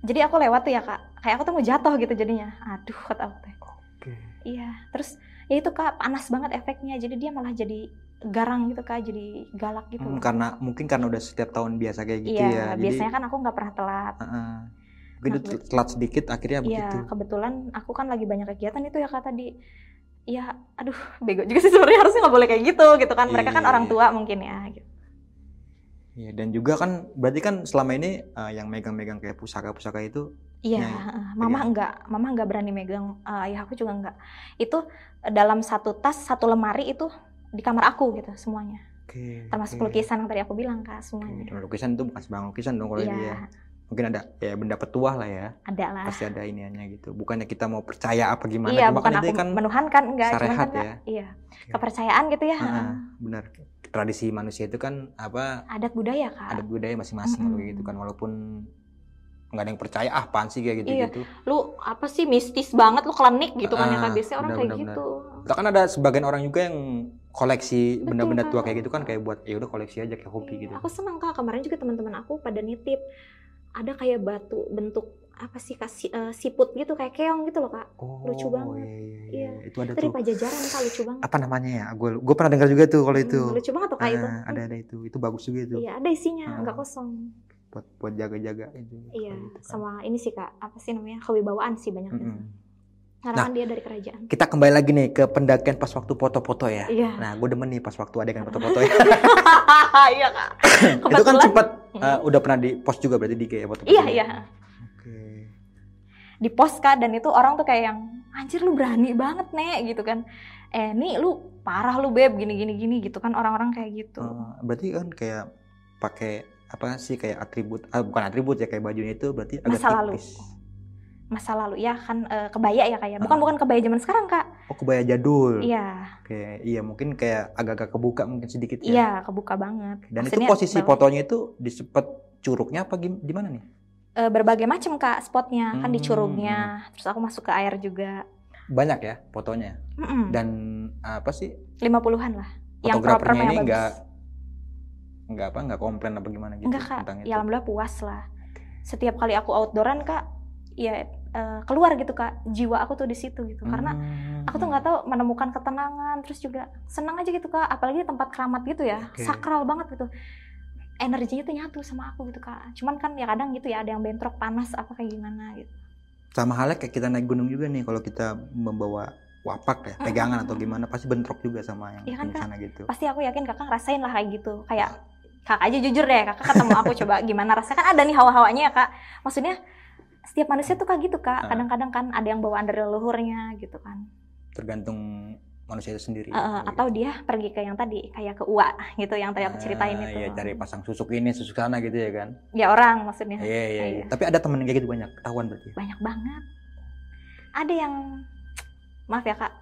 Jadi aku lewat tuh ya kak. Kayak aku tuh mau jatuh gitu jadinya. Aduh kata aku teh. Oke. Iya, terus ya itu kak panas banget efeknya. Jadi dia malah jadi garang gitu kak, jadi galak gitu. Hmm, karena mungkin karena udah setiap tahun biasa kayak gitu iya, ya. Jadi, biasanya kan aku nggak pernah telat. Heeh. Mungkin Nah, telat sedikit akhirnya Iya, begitu. kebetulan aku kan lagi banyak kegiatan itu ya kak tadi. Ya, aduh, bego juga sih sebenarnya harusnya nggak boleh kayak gitu gitu kan. Mereka kan Iya, orang iya. tua mungkin ya. Gitu. Iya, dan juga kan berarti kan selama ini eh, yang megang-megang kayak pusaka-pusaka itu Iya, mama enggak, mama enggak berani megang. Eh, ayah aku juga enggak. Itu dalam satu tas, satu lemari itu di kamar aku gitu semuanya. oke. Termasuk oke. lukisan yang tadi aku bilang kak semuanya. dan lukisan itu bukan sembarang lukisan dong kalau Iya, ini ya. Mungkin ada ya benda petuah lah ya. ada lah. Pasti ada iniannya gitu. Bukannya kita mau percaya apa gimana iya, cuma bukan kan aku kan menuhankan enggak, syariat kan ya. iya, kepercayaan gitu ya. Heeh. benar. Tradisi manusia itu kan apa Adat budaya kak. adat budaya masing-masing Mm-mm. kalau gitu kan walaupun nggak ada yang percaya ah apaan sih kayak gitu Iya. gitu. Lu apa sih mistis banget lu klinik gitu kan ya Ah, kak biasanya orang benar, kayak benar, gitu. Bahkan ada sebagian orang juga yang koleksi benda-benda tua kayak gitu kan kayak buat ya udah koleksi aja kayak hobi gitu. Aku senang kak kemarin juga teman-teman aku pada nitip ada kayak batu bentuk apa sih kak si- eh, siput gitu kayak keong gitu loh kak. Oh, lucu banget. Iya, iya, Iya. iya. Itu ada Dari tuh. pajajaran kak lucu banget. Apa namanya ya? Gue gue pernah dengar juga tuh kalau itu. Hmm, lucu banget tuh kak itu. Ah, ada ada itu. Itu bagus juga itu. Iya ada isinya Ah. nggak kosong. Buat buat jaga-jaga itu. Iya gitu kan. sama ini sih kak apa sih namanya kewibawaan sih banyaknya. Mm-mm. Karena Nah. dia dari kerajaan. Kita kembali lagi nih ke pendakian pas waktu foto-foto ya. Iya. Nah, gue demen nih pas waktu adegan foto-foto ya. iya kak. itu kan sempat Mm. eh, udah pernah di post juga berarti di kayak foto-foto. Iya iya. Oke. Di pos kak dan itu orang tuh kayak yang anjir lu berani banget nek gitu kan. Eh nih lu parah lu beb gini gini gini gitu kan orang-orang kayak gitu. Eh, berarti kan kayak pakai apa sih kayak atribut ah, bukan atribut ya kayak bajunya itu berarti agak Masa lalu. Masa lalu ya kan eh, kebaya ya kayak. Bukan Ah. bukan kebaya zaman sekarang kak. Oh, kebaya jadul. Iya Oke, iya mungkin kayak agak-agak kebuka mungkin sedikit ya. iya kebuka banget. Dan Maksudnya itu posisi bawah- fotonya itu di sepet curugnya apa gim- gimana nih? eh, berbagai macam kak spotnya kan di Hmm. curugnya. Terus aku masuk ke air juga. Banyak ya fotonya. Mm-mm. Dan apa sih lima puluhan lah. Yang proper fotografernya yang ini nggak nggak apa nggak komplain apa gimana gitu Enggak kak, tentang itu. ya alhamdulillah puas lah. Setiap kali aku outdooran kak, ya eh, keluar gitu kak, jiwa aku tuh di situ gitu. Karena Hmm. aku tuh nggak tahu menemukan ketenangan, terus juga senang aja gitu kak. Apalagi di tempat keramat gitu ya, Oke. sakral banget gitu. Energinya tuh nyatu sama aku gitu kak. Cuman kan ya kadang gitu ya ada yang bentrok panas apa kayak gimana gitu. sama halnya kayak kita naik gunung juga nih kalau kita membawa wapak ya pegangan atau gimana pasti bentrok juga sama yang Iya kan, di Kak? sana gitu. Pasti aku yakin kakak ngerasain lah kayak gitu. Kayak kakak aja jujur deh, kakak ketemu aku coba gimana rasanya kan ada nih hawa-hawanya ya kak. Maksudnya setiap manusia tuh kayak gitu kak. Ah. Kadang-kadang kan ada yang bawaan dari leluhurnya gitu kan. Tergantung manusia itu sendiri. Gitu. atau dia pergi ke yang tadi kayak ke Ua gitu yang tadi aku ceritain Ah, itu. Iya, cari pasang susuk ini, susuk sana gitu ya kan. Ya orang maksudnya. Iya, iya, iya. Iya. Tapi ada temen kayak gitu banyak, ketahuan berarti. Banyak banget. Ada yang maaf ya kak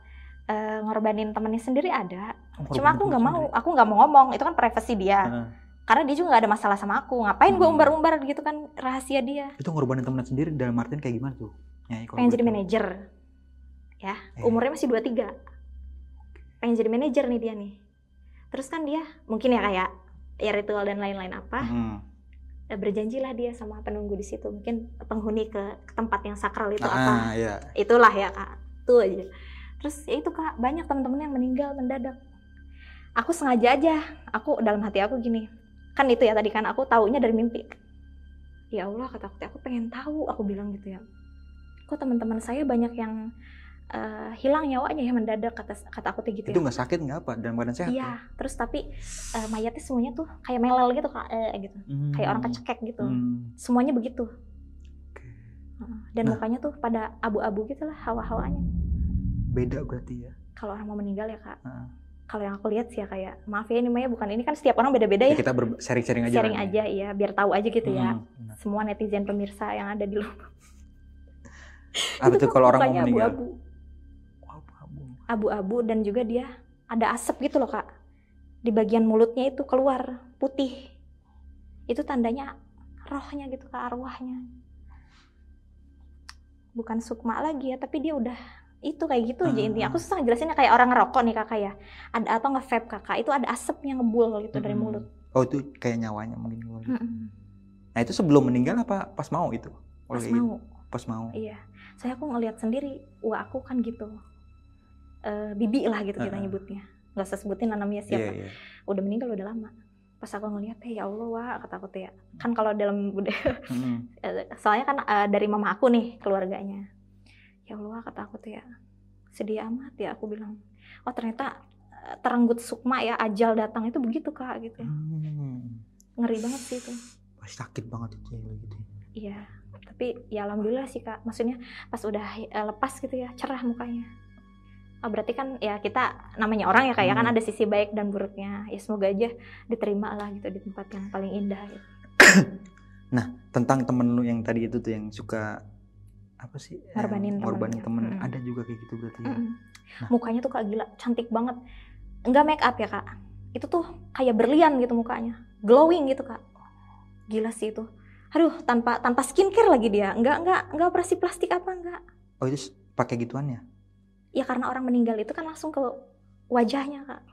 eh, ngorbanin temennya sendiri ada. Oh, Cuma aku nggak mau, aku nggak mau ngomong. Itu kan privasi dia. Heeh. Karena dia juga nggak ada masalah sama aku. Ngapain gue Hmm. umbar-umbar gitu kan rahasia dia. Itu ngorbanin temen sendiri dalam artian kayak gimana tuh? Kalau pengen jadi manajer ya Eh. umurnya masih 23 pengen jadi manajer nih dia nih terus kan dia mungkin ya kayak ya ritual dan lain-lain apa Mm. eh, berjanjilah dia sama penunggu di situ mungkin penghuni ke, ke tempat yang sakral itu apa Ah, iya. itulah ya kak tuh aja terus ya itu kak banyak teman-teman yang meninggal mendadak aku sengaja aja aku dalam hati aku gini kan itu ya tadi kan aku taunya dari mimpi ya Allah kata aku aku pengen tahu aku bilang gitu ya kok teman-teman saya banyak yang eh, hilang nyawanya ya mendadak kata kata aku tuh gitu Itu ya nggak sakit nggak apa dalam badan sehat? iya terus tapi eh, mayatnya semuanya tuh kayak melel gitu kak eh, gitu Hmm. kayak orang kecekek gitu Hmm. semuanya begitu Heeh. Dan Nah. mukanya tuh pada abu-abu gitu lah hawa-hawanya. Beda berarti ya. Kalau orang mau meninggal ya kak. Heeh. Kalau yang aku lihat sih ya kayak maaf ya ini Maya bukan ini kan setiap orang beda-beda Ya, ya. kita sharing-sharing aja. Sharing aja ya biar tahu aja gitu ya. Hmm, benar. Semua netizen pemirsa yang ada di luar. Apa tuh kalau orang mau meninggal? Abu-abu. Abu-abu dan juga dia ada asap gitu loh kak. Di bagian mulutnya itu keluar putih. Itu tandanya rohnya gitu kak arwahnya. Bukan sukma lagi ya tapi dia udah itu kayak gitu aja Hmm. intinya. Aku susah ngejelasinnya kayak orang ngerokok nih kakak ya. Ada atau nge-vape kakak itu ada asapnya ngebul gitu dari Mm-mm. mulut. Oh itu kayak nyawanya mungkin. gitu. Mm-mm. Nah itu sebelum meninggal apa pas mau itu? Pas Oleh- mau. Pas mau. Iya, saya aku ngelihat sendiri, wah aku kan gitu, Eh bibi lah gitu kita Heeh. nyebutnya, nggak usah sebutin namanya Iya siapa. iya. Udah meninggal udah lama. Pas aku ngelihat, eh, ya Allah wah kata aku tuh ya, kan kalau dalam budaya, Mm-mm. eh, soalnya kan eh, dari mama aku nih keluarganya, ya Allah kata aku tuh ya, sedih amat ya aku bilang, oh ternyata eh, terenggut sukma ya ajal datang itu begitu kak gitu, Hmm. ngeri banget sih itu. Sakit banget itu ya gitu. Iya, tapi ya alhamdulillah sih kak. Maksudnya pas udah eh, lepas gitu ya, cerah mukanya. Oh, berarti kan ya kita namanya orang ya kayak kan Hmm. ada sisi baik dan buruknya. Ya semoga aja diterima lah gitu di tempat yang paling indah. Gitu. Tentang temen lu yang tadi itu tuh yang suka apa sih? eh, Ngorbanin ngorbanin temennya. temen. Mm. Ada juga kayak gitu berarti ya. Nah. Mukanya tuh kak gila, cantik banget. Enggak make up ya kak. Itu tuh kayak berlian gitu mukanya, glowing gitu kak. Gila sih itu. Aduh, tanpa tanpa skincare lagi dia. Enggak enggak enggak operasi plastik apa enggak. Oh itu pakai gituan ya? ya karena orang meninggal itu kan langsung ke wajahnya kak.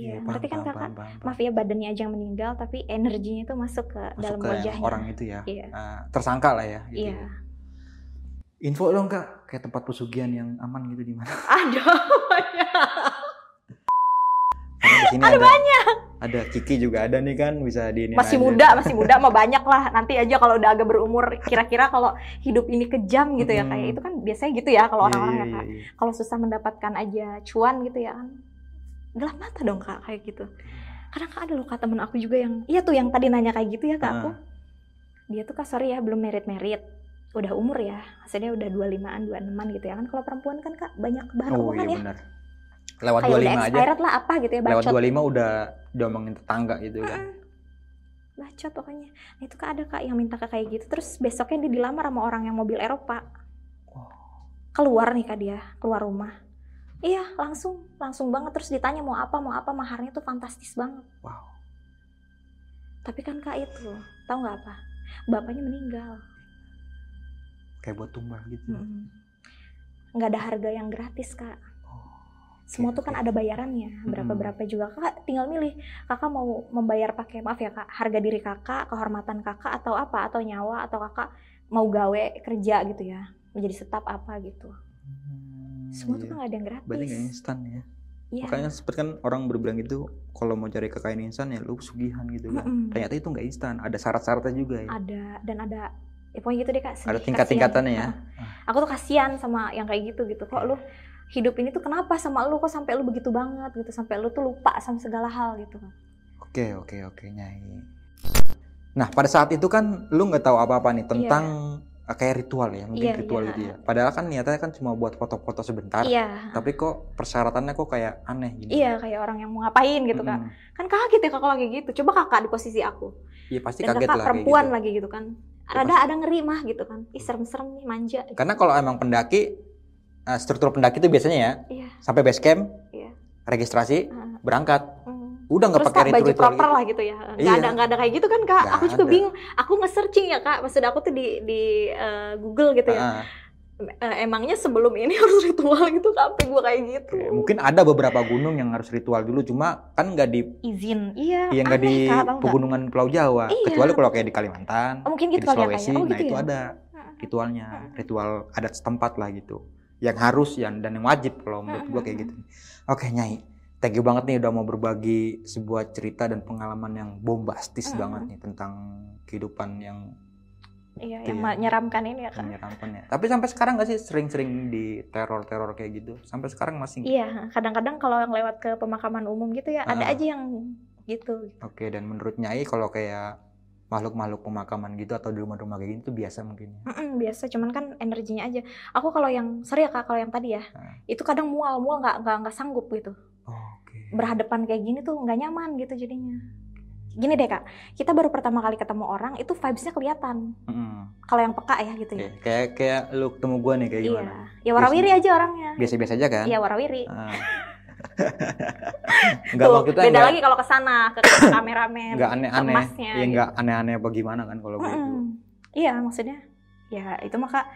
Iya, paham, berarti kan paham, kakak, paham, paham, paham. maaf ya badannya aja yang meninggal, tapi energinya itu masuk ke Masuk dalam ke wajahnya. orang itu ya. Iya, Ah, tersangka lah ya. Gitu. iya. Info dong kak, kayak tempat pesugihan yang aman gitu di mana? Ada Karena di sini ada, banyak. Ada Kiki juga ada nih kan, bisa di ini masih aja. muda, masih muda, mah banyak lah. Nanti aja kalau udah agak berumur, kira-kira kalau hidup ini kejam gitu ya, Mm. kayak itu kan biasanya gitu ya kalau Iya, orang-orang iya, ya kak. iya, iya. Kalau susah mendapatkan aja cuan gitu ya kan, gelap mata dong kak kayak gitu. Kadang kak ada loh kak temen aku juga yang, iya tuh yang tadi nanya kayak gitu ya kak aku. Ah. Dia tuh kak sorry ya belum merit-merit, udah umur ya, maksudnya udah 25-an, 26-an gitu ya kan. Kalau perempuan kan kak banyak bahan Oh iya ya. benar. Lewat Kayak udah 25 aja. lah apa gitu ya, Lewat bacot. 25 udah diomongin tetangga gitu kan. Mm-mm. Bacot pokoknya. Nah itu kak ada kak yang minta ke kayak gitu, terus besoknya dia dilamar sama orang yang mobil Eropa. Keluar nih kak dia, keluar rumah. Iya langsung, langsung banget. Terus ditanya mau apa, mau apa, maharnya tuh fantastis banget. Wow. Tapi kan kak itu, tahu nggak apa? Bapaknya meninggal. Kayak buat tumbal gitu. Mm-mm. Nggak ada harga yang gratis kak. Oh, Semua tuh kan ada bayarannya, berapa-berapa juga. Kakak tinggal milih, kakak mau membayar pakai maaf ya kak, harga diri kakak, kehormatan kakak atau apa, atau nyawa, atau kakak mau gawe kerja gitu ya, menjadi staf apa gitu. Semua iya. tuh kan ada yang gratis. Berarti nggak instan ya. Iya. Makanya sempet kan orang berbilang itu kalau mau cari kekayaan instan ya lu sugihan gitu kan. Mm-mm. Ternyata itu nggak instan, ada syarat-syaratnya juga ya. Ada dan ada, ya pokoknya gitu deh kak. Ada tingkat-tingkatannya ya. Aku tuh kasihan sama yang kayak gitu gitu. Kok lu hidup ini tuh kenapa sama lu kok sampai lu begitu banget gitu, sampai lu tuh lupa sama segala hal gitu kan. Oke oke oke nyai. Nah pada saat itu kan lu nggak tahu apa-apa nih tentang eh, kayak ritual ya, mungkin Iya, ritual iya. itu ya. Padahal kan niatnya kan cuma buat foto-foto sebentar. Iya. Tapi kok persyaratannya kok kayak aneh gitu. Iya kayak orang yang mau ngapain gitu kan. Mm-mm. Kan kaget ya kakak lagi gitu. Coba kakak di posisi aku. Iya pasti Dan kaget kakak lah perempuan gitu. lagi gitu kan. Ya, Ada ada ngeri mah gitu kan. Ih serem-serem nih manja. Karena kalau emang pendaki eh, struktur pendaki itu biasanya ya Iya. sampai base camp, Iya. registrasi, Heeh. berangkat. Hmm. Udah nggak pakai kak baju proper gitu. lah gitu ya. Nggak Iya. ada nggak ada kayak gitu kan kak. Nggak aku juga ada. bingung. Aku nge-searching ya kak. Maksud aku tuh di di eh, Google gitu ya. Eh, emangnya sebelum ini harus ritual gitu? Sampai gue kayak gitu. oke. Mungkin ada beberapa gunung yang harus ritual dulu, cuma kan nggak di Izin. Iya. yang nggak di Kak, pegunungan Pulau Jawa, Iya. kecuali kalau kayak di Kalimantan, Oh, mungkin di gitu kali ya kak Sulawesi, ya. Oh nah gitu itu ya. ada Heeh. ritualnya, ritual adat setempat lah gitu, yang harus yang dan yang wajib kalau menurut gua kayak gitu. Oke Nyai, thank you banget nih udah mau berbagi sebuah cerita dan pengalaman yang bombastis Mm-mm. banget nih tentang kehidupan yang Iya, yang ya. menyeramkan ini ya kak. menyeramkan ya. Tapi sampai sekarang nggak sih sering-sering di teror-teror kayak gitu? Sampai sekarang masih? Iya, kadang-kadang kalau yang lewat ke pemakaman umum gitu ya, ada Ah. aja yang gitu. Oke, dan menurut Nyai kalau kayak makhluk-makhluk pemakaman gitu atau di rumah-rumah kayak gitu tuh biasa mungkin ya. Mm-mm, biasa cuman kan energinya aja aku kalau yang sorry ya kak kalau yang tadi ya Hmm. itu kadang mual mual nggak nggak nggak sanggup gitu Oke. berhadapan kayak gini tuh nggak nyaman gitu jadinya gini deh kak kita baru pertama kali ketemu orang itu vibesnya kelihatan Mm-mm. kalau yang peka ya gitu ya Kayak kayak lu ketemu gua nih kayak iya gimana? ya warawiri aja orangnya Biasa-biasa aja kan? iya warawiri Ah. Enggak Tuh, maksudnya beda enggak, lagi kalau ke sana ke kameramen enggak aneh-aneh. Ya enggak aneh-aneh apa gimana kan kalau gue itu. Mm-mm. Iya maksudnya ya itu mah kak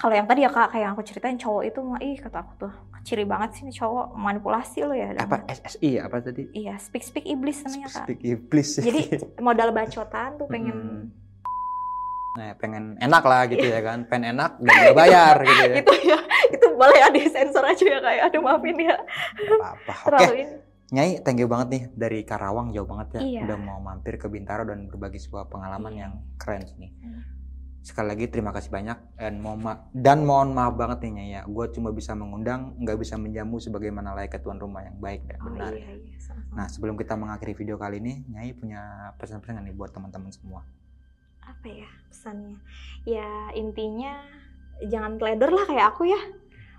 kalau yang tadi ya kak kayak yang aku ceritain cowok itu mah ih kata aku tuh ciri banget sih nih cowok manipulasi lo ya Apa SSI ya apa tadi? iya speak speak iblis namanya kak Speak iblis. jadi modal bacotan tuh pengen Mm. Nah, pengen enak lah gitu ya kan. Pengen enak dan nggak bayar gitu ya. itu ya itu boleh ya disensor aja ya kayak aduh maafin ya apa-apa. Oke, Nyai, thank you banget nih dari Karawang jauh banget ya. Iya. Udah mau mampir ke Bintaro dan berbagi sebuah pengalaman Iya. yang keren nih. Hmm. Sekali lagi terima kasih banyak dan mohon ma- dan mohon maaf banget nih Nyai ya. Gue cuma bisa mengundang, nggak bisa menjamu sebagaimana layaknya tuan rumah yang baik dan oh benar. iya iya sama-sama. Nah, sebelum kita mengakhiri video kali ini, Nyai punya pesan-pesan nih buat teman-teman semua? apa ya pesannya ya intinya jangan teledor lah kayak aku ya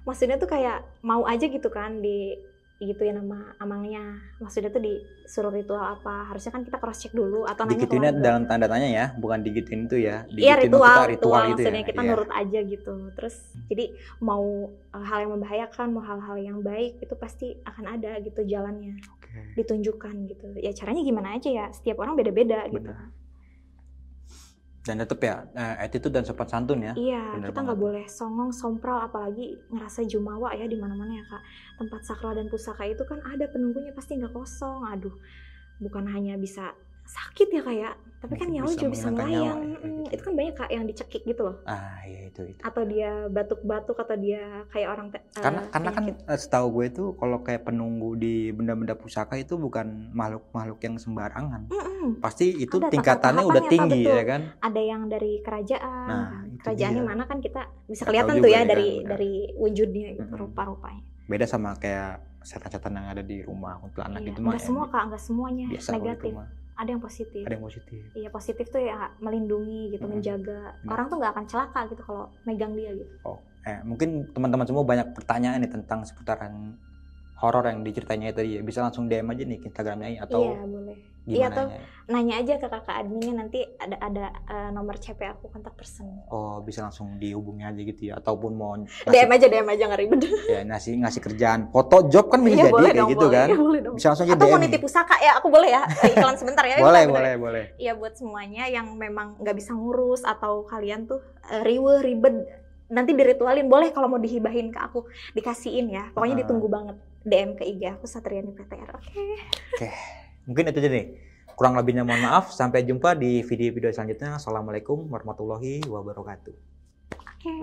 maksudnya tuh kayak mau aja gitu kan di gituin sama amangnya maksudnya tuh disuruh ritual apa harusnya kan kita cross check dulu atau nanya Digituinnya dalam tanda tanya ya, bukan digituin itu ya. Iya Digituin ritual, maksudnya ritual, gitu maksudnya ya. kita Iya. nurut aja gitu. Terus jadi mau uh, hal yang membahayakan, mau hal-hal yang baik itu pasti akan ada gitu jalannya, Oke. ditunjukkan gitu. Ya caranya gimana aja ya, setiap orang beda-beda gitu. Dan tetap ya, eh, attitude dan sopan santun ya. Iya, Bener kita nggak boleh songong, sompral, apalagi ngerasa jumawa ya di mana-mana ya kak. Tempat sakral dan pusaka itu kan ada penunggunya pasti nggak kosong. Aduh, bukan hanya bisa sakit ya kayak, tapi kan nyawa juga bisa melayang. nyawa ya, Mm, gitu. Itu kan banyak kak yang dicekik gitu loh. Ah, iya itu itu. Atau dia batuk-batuk atau dia kayak orang te- Karena eh, karena kan eh, setahu gue itu kalau kayak penunggu di benda-benda pusaka itu bukan makhluk-makhluk yang sembarangan. Mm-mm. Pasti itu Ada tingkatannya udah Pak, tinggi betul. ya kan. ada yang dari kerajaan, Nah, kerajaannya dia. mana kan kita bisa kelihatan tuh ya ya dari kan, dari wujudnya gitu, rupa-rupanya. Beda sama kayak setan-setan yang ada di rumah kuntilanak Iya, itu mah nggak ya semua kak, nggak semuanya negatif. Ada yang positif. Ada yang positif. Iya positif tuh ya melindungi gitu, Mm-mm. menjaga. Benar. Orang tuh nggak akan celaka gitu kalau megang dia gitu. Oh, eh, mungkin teman-teman semua banyak pertanyaan nih tentang seputaran horor yang diceritain tadi ya. Bisa langsung DM aja nih ke Instagramnya Nyai, atau iya boleh. Gimana Iya, tuh. Nyai? Nanya aja ke kakak adminnya nanti ada ada eh, nomor CP aku kontak person. Oh, bisa langsung dihubungi aja gitu ya ataupun mau ngasih, DM aja DM aja nggak ribet. ya, ngasih ngasih kerjaan foto job kan bisa Iya, jadi boleh kayak dong, gitu boleh, kan. boleh dong. Bisa langsung aja Atau mau nitip pusaka ya aku boleh ya iklan sebentar ya. boleh, bentar, bentar. boleh, boleh. Iya buat semuanya yang memang nggak bisa ngurus atau kalian tuh eh, riweh ribet nanti diritualin boleh kalau mau dihibahin ke aku dikasihin ya pokoknya Ah. ditunggu banget DM ke IG aku Satriani PTR oke Mungkin itu aja nih. Kurang lebihnya mohon maaf. Sampai jumpa di video-video selanjutnya. Assalamualaikum warahmatullahi wabarakatuh. oke